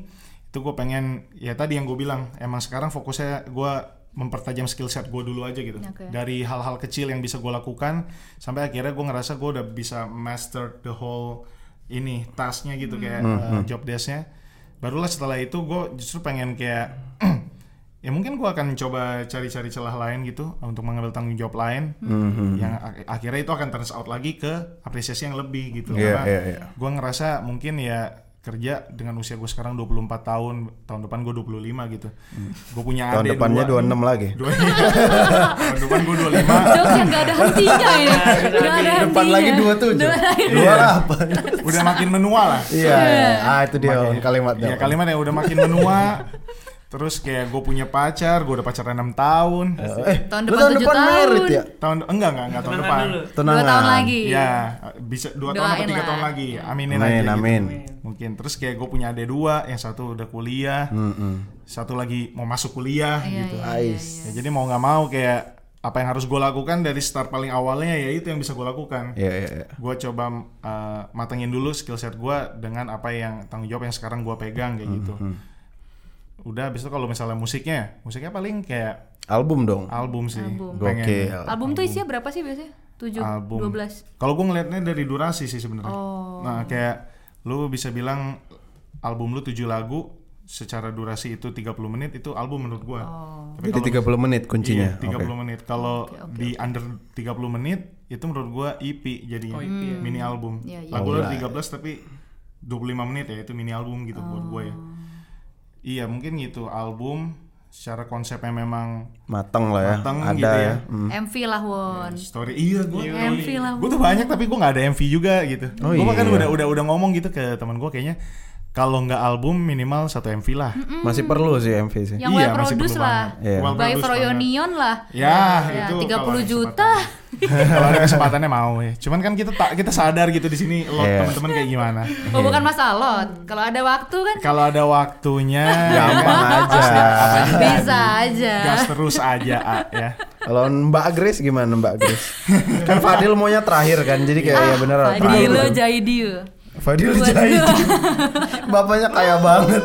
itu gue pengen ya tadi yang gue bilang emang sekarang fokusnya gue mempertajam skill set gue dulu aja gitu. Oke. dari hal-hal kecil yang bisa gue lakukan sampai akhirnya gue ngerasa gue udah bisa master the whole ini tasknya gitu kayak uh, job desknya. Barulah setelah itu gue justru pengen kayak ya mungkin gue akan coba cari-cari celah lain gitu untuk mengambil tanggung jawab lain Mhm. yang ak- akhirnya itu akan turns out lagi ke apresiasi yang lebih gitu Iya, karena iya, iya. gue ngerasa mungkin ya kerja dengan usia gue sekarang 24 tahun tahun depan gue 25 gitu gue punya Tahun adik depannya dua 26 lagi. dua tahun depan gue 25 Jokes yang gak ada hentinya ya. Gak ada Depan hentinya. lagi 27. Dua apa? udah makin menua lah Iya. Ah, itu dia Makin- kalimatnya. Iya kalimat yang udah makin menua Terus kayak gue punya pacar, gue udah pacaran 6 tahun. Eh, Tahun lu depan tahun depan tahun. merit ya? Tahun enggak enggak enggak tahun depan. dulu. Tenang. Dua tahun lagi. Ya, bisa dua tahun atau tiga lah. tahun lagi. Aminin Amin, aja. amin. Gitu. Mungkin terus kayak gue punya adik dua, yang satu udah kuliah, satu lagi mau masuk kuliah Iya, gitu. iya, iya, Ais. iya. Ya, jadi mau nggak mau kayak apa yang harus gue lakukan dari start paling awalnya ya itu yang bisa gue lakukan. Iya, iya, iya. Gue coba uh, matengin dulu skill set gue dengan apa yang tanggung jawab yang sekarang gue pegang kayak gitu. Udah, habis itu kalau misalnya musiknya, musiknya paling kayak Album dong. album sih. Album. Pengen. Gokil. Album tuh isinya berapa sih biasanya? 7, album. 12. Kalau gue ngelihatnya dari durasi sih sebenarnya. Oh. Nah, kayak lu bisa bilang album lu 7 lagu secara durasi itu 30 menit itu album menurut gua. Oh. Tapi Jadi 30 menit kuncinya. Iya, 30 Oke. menit. Kalau di under 30 menit itu menurut gua EP jadinya. Oh, EP ya. Mini album. Iya, iya. Lagu Oh, lu iya. 13 tapi 25 menit ya itu mini album gitu buat gua ya. Iya, mungkin gitu album secara konsepnya memang Mateng lah ya. Mateng Ada gitu ya. ya. Hmm. MV lah Won. story iya gua MV lah gue tuh banyak tapi gue nggak ada MV juga gitu. Oh, gue bahkan iya. udah udah udah ngomong gitu ke teman gue kayaknya kalau nggak album minimal satu MV lah. Masih perlu sih MV sih. Yang Iya, well masih produce perlu lah. banget. Iya. Well By Froyonion lah. Ya, Ya, itu 30 kalau ada juta. kesempatan. kalau ada kesempatannya mau ya. Cuman kan kita tak kita sadar gitu di sini lo Iya. teman-teman kayak gimana. Oh, bukan masalah lot. Kalau ada waktu kan Kalau ada waktunya Gampang ya, aja. bisa aja. gas terus aja A, ya. Kalau Mbak Grace gimana Mbak Grace? kan Fadil maunya terakhir kan. Jadi kayak ya bener Ah, terakhir. Fadilo Jaidio. Fadil Jaidi. Bapaknya kaya banget.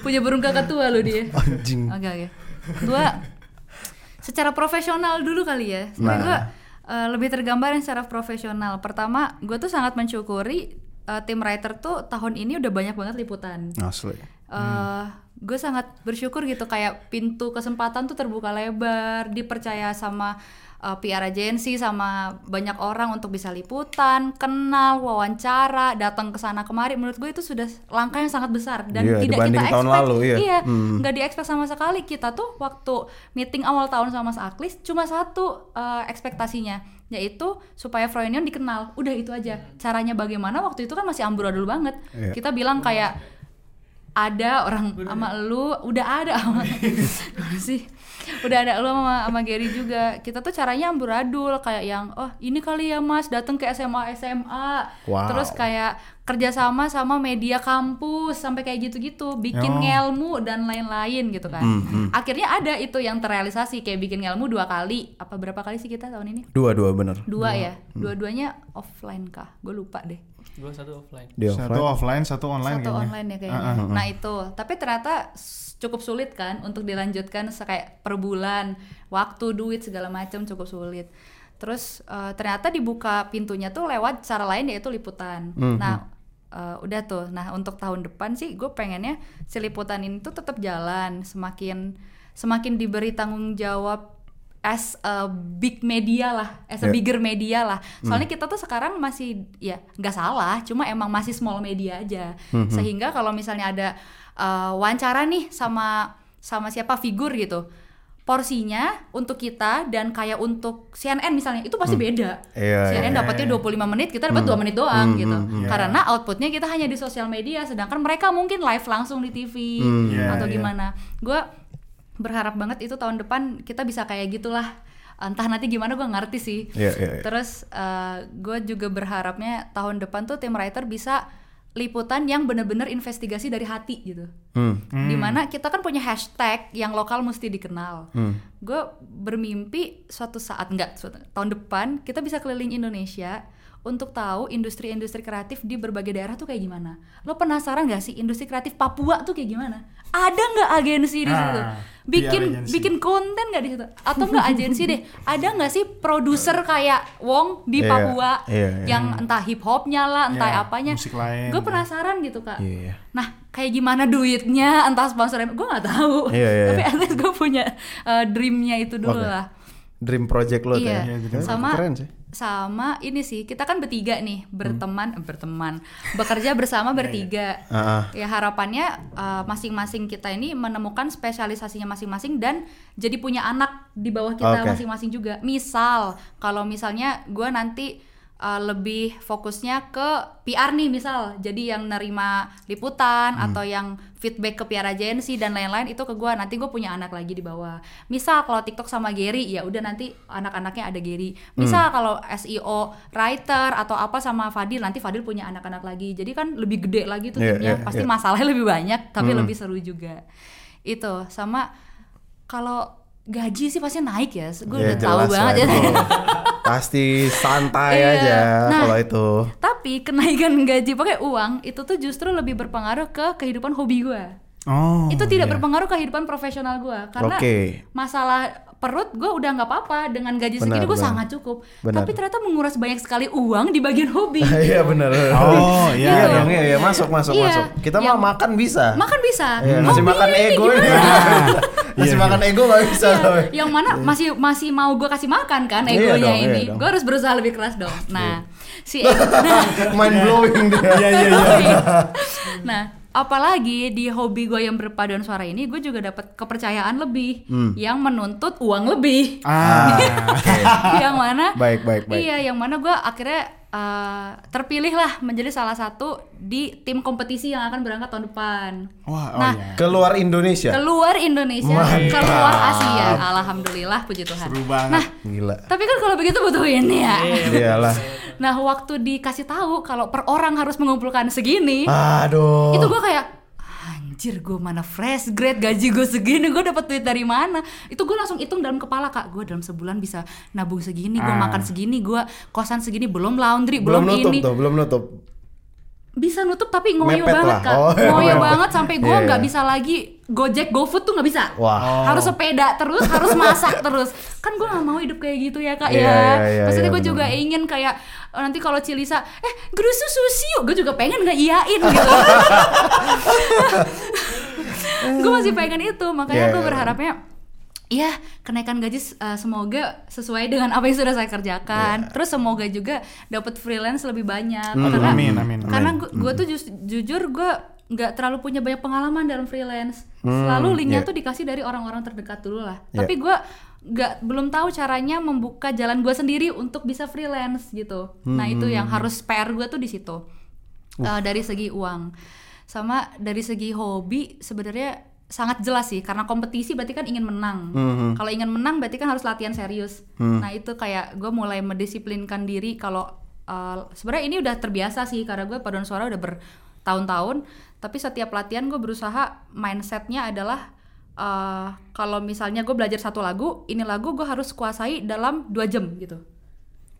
Punya burung kakak tua lo dia. Anjing. Oke oke. Gua secara profesional dulu kali ya. Sebenarnya Nah. gua eh, lebih tergambar yang secara profesional. Pertama, gue tuh sangat mensyukuri eh, tim writer tuh tahun ini udah banyak banget liputan. Asli. eh gue sangat bersyukur gitu kayak pintu kesempatan tuh terbuka lebar dipercaya sama uh, PR agensi sama banyak orang untuk bisa liputan kenal wawancara datang ke sana kemari. Menurut gue itu sudah langkah yang sangat besar dan Iya, tidak kita tahun expect. lalu, iya. iya Hmm. nggak di expect sama sekali. Kita tuh waktu meeting awal tahun sama Mas Aklis cuma satu uh, ekspektasinya yaitu supaya Froynion dikenal. Udah itu aja. Caranya bagaimana waktu itu kan masih amburadul banget. Iya. kita bilang kayak ada orang sama lu udah ada. Sih udah ada lu sama sama Gary juga kita tuh caranya amburadul kayak yang oh ini kali ya mas datang ke SMA SMA Wow. terus kayak kerjasama sama media kampus sampai kayak gitu-gitu bikin Oh. ngelmu dan lain-lain gitu kan Hmm, akhirnya ada itu yang terrealisasi kayak bikin ngelmu dua kali apa berapa kali sih kita tahun ini Dua dua bener. dua ya Hmm. dua-duanya offline kah gue lupa deh Gue satu offline. Di Satu offline. satu online satu kayaknya. online ya kayaknya. Nah itu, tapi ternyata cukup sulit kan untuk dilanjutkan kayak per bulan, waktu, duit segala macam cukup sulit. Terus eh, ternyata dibuka pintunya tuh lewat cara lain yaitu liputan. Nah eh, udah tuh. Nah untuk tahun depan sih gue pengennya si liputan ini tuh tetap jalan, semakin semakin diberi tanggung jawab as a big media lah, as a Ya. bigger media lah. Soalnya kita tuh sekarang masih ya nggak salah, cuma emang masih small media aja. Sehingga kalau misalnya ada uh, wawancara nih sama sama siapa figur gitu, porsinya untuk kita dan kayak untuk CNN misalnya itu pasti beda. Iya, CNN iya. dapatnya 25 menit, kita dapat 2 menit doang gitu. iya. Karena outputnya kita hanya di sosial media, sedangkan mereka mungkin live langsung di TV Iya, atau iya. gimana. Gue berharap banget itu tahun depan kita bisa kayak gitulah entah nanti gimana gue ngerti sih Iya, iya, iya. terus gue juga berharapnya tahun depan tuh tim writer bisa liputan yang bener-bener investigasi dari hati gitu. Hmm. di mana kita kan punya hashtag yang lokal mesti dikenal. Gue bermimpi suatu saat enggak suatu, tahun depan kita bisa keliling Indonesia untuk tahu industri-industri kreatif di berbagai daerah tuh kayak gimana lo penasaran gak sih industri kreatif Papua tuh kayak gimana ada nggak agensi di Ah, situ PR bikin agency. bikin konten nggak di situ atau nggak agensi deh ada nggak sih produser kayak Wong di Iya, Papua iya, iya. yang entah hip hopnya lah entah Iya, apanya gue penasaran gitu kak Iya, iya. nah kayak gimana duitnya entah sponsornya gue nggak tahu Iya, iya, tapi iya. at least gue punya uh, dreamnya itu dulu Oke. lah Dream project lo iya ya. Iya, sama Keren sih. Sama ini sih kita kan bertiga nih berteman eh, berteman bekerja bersama bertiga Ah, ah. ya harapannya uh, masing-masing kita ini menemukan spesialisasinya masing-masing dan jadi punya anak di bawah kita Oke. masing-masing juga misal kalau misalnya gue nanti uh, lebih fokusnya ke PR nih misal. Jadi yang nerima liputan atau yang feedback ke PR agency dan lain-lain itu ke gua. Nanti gue punya anak lagi di bawah. Misal kalau TikTok sama Gary ya udah nanti anak-anaknya ada Gary. Misal kalau SEO writer atau apa sama Fadil nanti Fadil punya anak-anak lagi. Jadi kan lebih gede lagi tuh Iya, timnya. iya, pasti iya. masalahnya lebih banyak tapi lebih seru juga. Itu. Sama kalau gaji sih pasti naik ya gue Ya, udah tahu banget ya. Pasti santai Iya. aja Nah. kalau itu. tapi kenaikan gaji pakai uang itu tuh justru lebih berpengaruh ke kehidupan hobi gue Oh. itu tidak iya. berpengaruh ke kehidupan profesional gue karena Oke. masalah perut gue udah nggak apa-apa dengan gaji Benar, segini gue sangat cukup Benar. tapi ternyata menguras banyak sekali uang di bagian hobi Iya benar. Oh, iya. Iya Gitu. dong, iya, iya. masuk masuk Iya. masuk. Kita mah Yang- makan bisa. makan bisa Iya, Hobi makan ini ego gimana? ini. Ngasih Iya, makan ego gak bisa. Iya, yang mana masih masih mau gue kasih makan kan Iya egonya dong, iya ini dong. gue harus berusaha lebih keras dong nah si ego nah, Mind blowing dia. Iya, iya, iya. nah apalagi di hobi gue yang berpaduan suara ini gue juga dapat kepercayaan lebih Hmm. yang menuntut uang lebih Ah. yang mana Baik, baik, baik. iya yang mana gue akhirnya uh, terpilih lah menjadi salah satu di tim kompetisi yang akan berangkat tahun depan Wah, oh Nah, iya. Keluar Indonesia. keluar Indonesia Mantap. keluar Asia alhamdulillah puji Tuhan Seru banget. nah Gila. tapi kan kalau begitu butuh ini ya Iyalah. nah waktu dikasih tahu kalau per orang harus mengumpulkan segini Aduh. itu gue kayak anjir gue mana fresh grade gaji gue segini gue dapat duit dari mana itu gue langsung hitung dalam kepala kak gue dalam sebulan bisa nabung segini gue Ah. makan segini gue kosan segini belum laundry belum belum, nutup ini tuh, belum nutup. Bisa nutup tapi ngoyo Mepet banget lah. kak Oh, iya, ngoyo iya. banget sampai gue Iya, nggak iya. bisa lagi gojek gofood tuh nggak bisa Wah. harus sepeda terus harus masak terus kan gue nggak mau hidup kayak gitu ya kak Iya, ya iya, iya, maksudnya iya, gue juga ingin kayak eh, nanti kalau Cilisa eh gerusu sushi yuk gue juga pengen nggak iyain gitu gue masih pengen itu makanya Iya, gue iya, berharapnya Iya, kenaikan gaji uh, semoga sesuai dengan apa yang sudah saya kerjakan. Terus semoga juga dapat freelance lebih banyak. Hmm, karena amin, amin. karena gue tuh jus- jujur gue nggak terlalu punya banyak pengalaman dalam freelance. Hmm, Selalu linknya iya. tuh dikasih dari orang-orang terdekat dulu lah. Iya. Tapi gue nggak belum tahu caranya membuka jalan gue sendiri untuk bisa freelance gitu. Nah itu yang harus PR gue tuh di situ. Uh, dari segi uang, sama dari segi hobi sebenarnya sangat jelas sih karena kompetisi berarti kan ingin menang. Mhm. Kalau ingin menang berarti kan harus latihan serius. Nah itu kayak gue mulai mendisiplinkan diri kalau uh, sebenarnya ini udah terbiasa sih karena gue paduan suara udah bertahun-tahun. Tapi setiap latihan gue berusaha mindsetnya adalah uh, kalau misalnya gue belajar satu lagu, ini lagu gue harus kuasai dalam dua jam gitu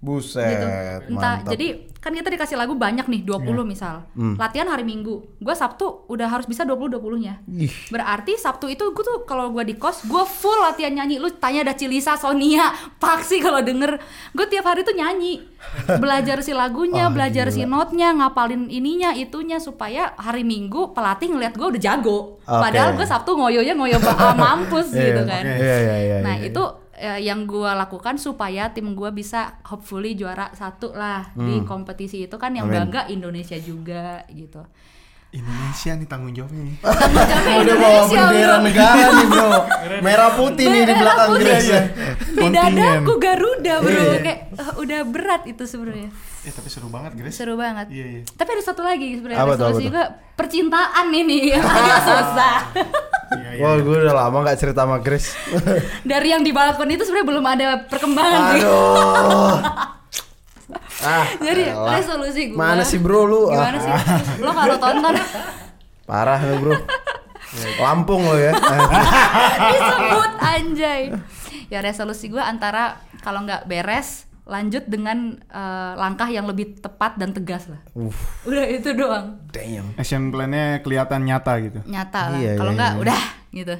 Buset. gitu. Entah mantap. jadi kan kita dikasih lagu banyak nih 20 misal. Latihan hari Minggu. Gua Sabtu udah harus bisa 20 20-nya. Ih. Berarti Sabtu itu gue tuh kalau gua di kos, gua full latihan nyanyi. Lu tanya ada Cilisa, Sonia, Paksi kalau denger. Gue tiap hari tuh nyanyi. Belajar si lagunya, Oh, belajar si gila. notnya, ngapalin ininya, itunya supaya hari Minggu pelatih ngeliat gua udah jago. Oke. Padahal gue Sabtu ngoyonya ngoyo ba- mampus Iya, gitu kan. Iya, iya, iya. Nah iya. itu eh, yang gua lakukan supaya tim gua bisa hopefully juara satu lah di kompetisi itu kan yang Hmm. Amin. bangga Indonesia juga gitu. Indonesia nih tanggung jawabnya nih. Tanggung Udah bawa Indonesia, bendera bro. negara nih bro Merah putih nih di Merah belakang putih. Grace ya Di Kontingen. dadaku Garuda bro, Iya. kayak eh, udah berat itu sebenarnya. Eh tapi seru banget, Grace. Seru banget. Iya, iya. Tapi ada satu lagi sebenarnya Apa tuh, resolusi juga percintaan ini yang agak susah. Iya, iya. Wah gue udah lama gak cerita sama Grace Dari yang di balkon itu sebenarnya belum ada perkembangan. Aduh Ah, Jadi elah. resolusi gue. Mana sih bro lu? Gimana Ah, sih? Lo kalau tonton Parah lu bro Lampung lo ya disebut anjay ya resolusi gue antara kalau nggak beres lanjut dengan eh, langkah yang lebih tepat dan tegas lah Uff, udah itu doang damn Action plan-nya kelihatan nyata gitu. nyata lah Iya, kalau iya, nggak iya. udah gitu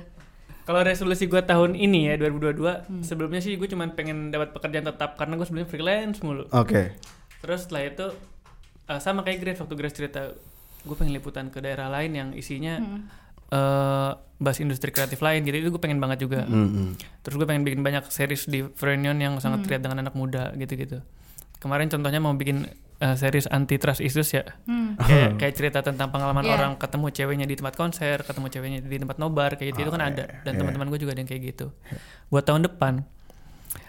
Kalau resolusi gue tahun ini ya 2022, sebelumnya sih gue cuma pengen dapat pekerjaan tetap karena gue sebelumnya freelance mulu. Oke Terus setelah itu eh, sama kayak Grace waktu Grace cerita, gue pengen liputan ke daerah lain yang isinya eh, bahas industri kreatif lain. Jadi itu gue pengen banget juga. Mm-mm. Terus gue pengen bikin banyak series di Frenion yang sangat relate dengan anak muda gitu-gitu. Kemarin contohnya mau bikin eh, series anti trust issues ya. Kayak, kayak cerita tentang pengalaman Iya. orang ketemu ceweknya di tempat konser, ketemu ceweknya di tempat nobar kayak gitu itu kan ada. Dan teman-teman gue juga ada yang kayak gitu. Buat tahun depan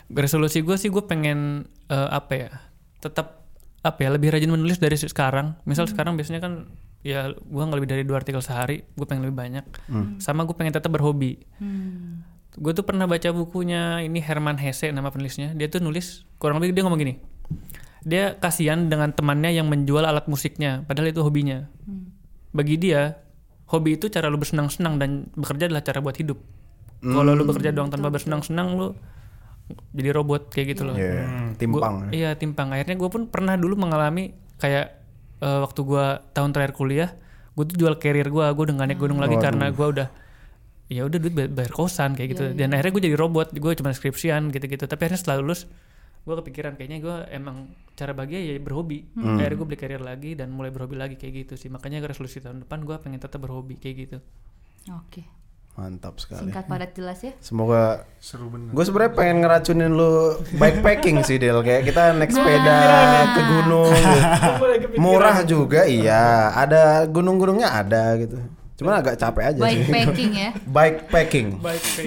resolusi gue sih gue pengen eh, apa ya? Tetap apa ya lebih rajin menulis dari sekarang misal sekarang biasanya kan ya gua nggak lebih dari dua artikel sehari gue pengen lebih banyak sama gue pengen tetap berhobi Hmm. gue tuh pernah baca bukunya ini Herman Hesse nama penulisnya dia tuh nulis kurang lebih dia ngomong gini dia kasihan dengan temannya yang menjual alat musiknya padahal itu hobinya. Bagi dia hobi itu cara lu bersenang-senang dan bekerja adalah cara buat hidup. Kalau lu bekerja doang tanpa bersenang-senang lu jadi robot kayak gitu loh. Iya, timpang. Gua- iya timpang. Akhirnya gue pun pernah dulu mengalami kayak eh, waktu gue tahun terakhir kuliah gue tuh jual carrier gue gue udah gak naik gunung lagi karena gue udah ya udah duit bayar, bayar kosan kayak gitu. Dan akhirnya gue jadi robot gue cuma skripsian gitu-gitu. Tapi akhirnya setelah lulus gue kepikiran kayaknya gue emang cara bahagia ya berhobi akhirnya gue beli carrier lagi dan mulai berhobi lagi kayak gitu sih makanya resolusi tahun depan gue pengen tetap berhobi kayak gitu Oke. Mantap sekali. Singkat padat jelas ya. Semoga Seru bener. Gue sebenarnya pengen ngeracunin lu bikepacking sih Del kayak kita naik sepeda ke gunung gitu. murah juga iya ada gunung-gunungnya ada gitu cuman agak capek aja Baik sih. Packing ya. bikepacking.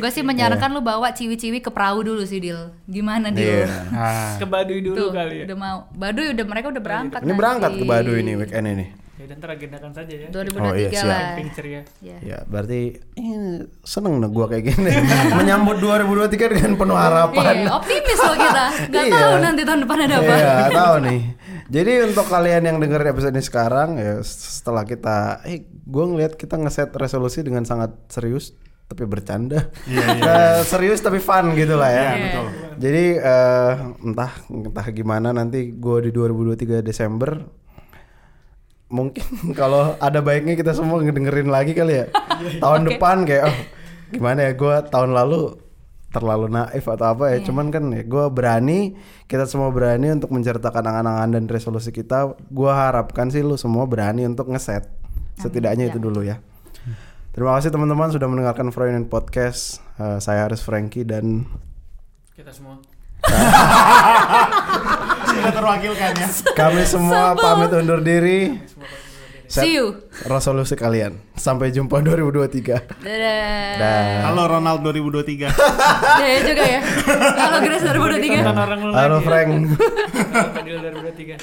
Gue sih menyarankan lu bawa ciwi-ciwi ke perahu dulu sih Dil. Gimana Dil? Nah, ke Baduy dulu Tuh, kali ya? udah mau. Baduy udah mereka udah berangkat ini berangkat ke Baduy ini weekend ini ya dan ntar agendakan saja ya 2023 Oh, iya, siap. lah. camping ceria Ya. ya berarti eh, seneng dah gua kayak gini menyambut 2023 dengan penuh harapan Iya, optimis loh kita. Gak Iya. tahu nanti tahun depan ada apa. Iya, tahu nih. Jadi untuk kalian yang dengerin episode ini sekarang ya setelah kita eh gue ngeliat kita ngeset resolusi dengan sangat serius tapi bercanda. Eh, serius tapi fun gitu lah ya. Iya. betul. Jadi eh, entah entah gimana nanti gue di 2023 Desember mungkin kalau ada baiknya kita semua ngedengerin lagi kali ya. tahun depan kayak oh gimana ya gue tahun lalu terlalu naif atau apa ya. Cuman kan ya gue berani, kita semua berani untuk menceritakan angan-angan dan resolusi kita. Gue harapkan sih lu semua berani untuk ngeset. Setidaknya itu dulu ya. Terima kasih teman-teman sudah mendengarkan Freudian Podcast. Eh, saya Aris Franky dan kita semua Sudah terwakilkan ya. kami semua pamit undur diri. Set See you. resolusi kalian. Sampai jumpa 2023. Dadah. Dah. Halo Ronald 2023. Ya juga ya. Kalau Grace 2023. Tentang orang lu Halo lagi Frank. ya. Fadil 2023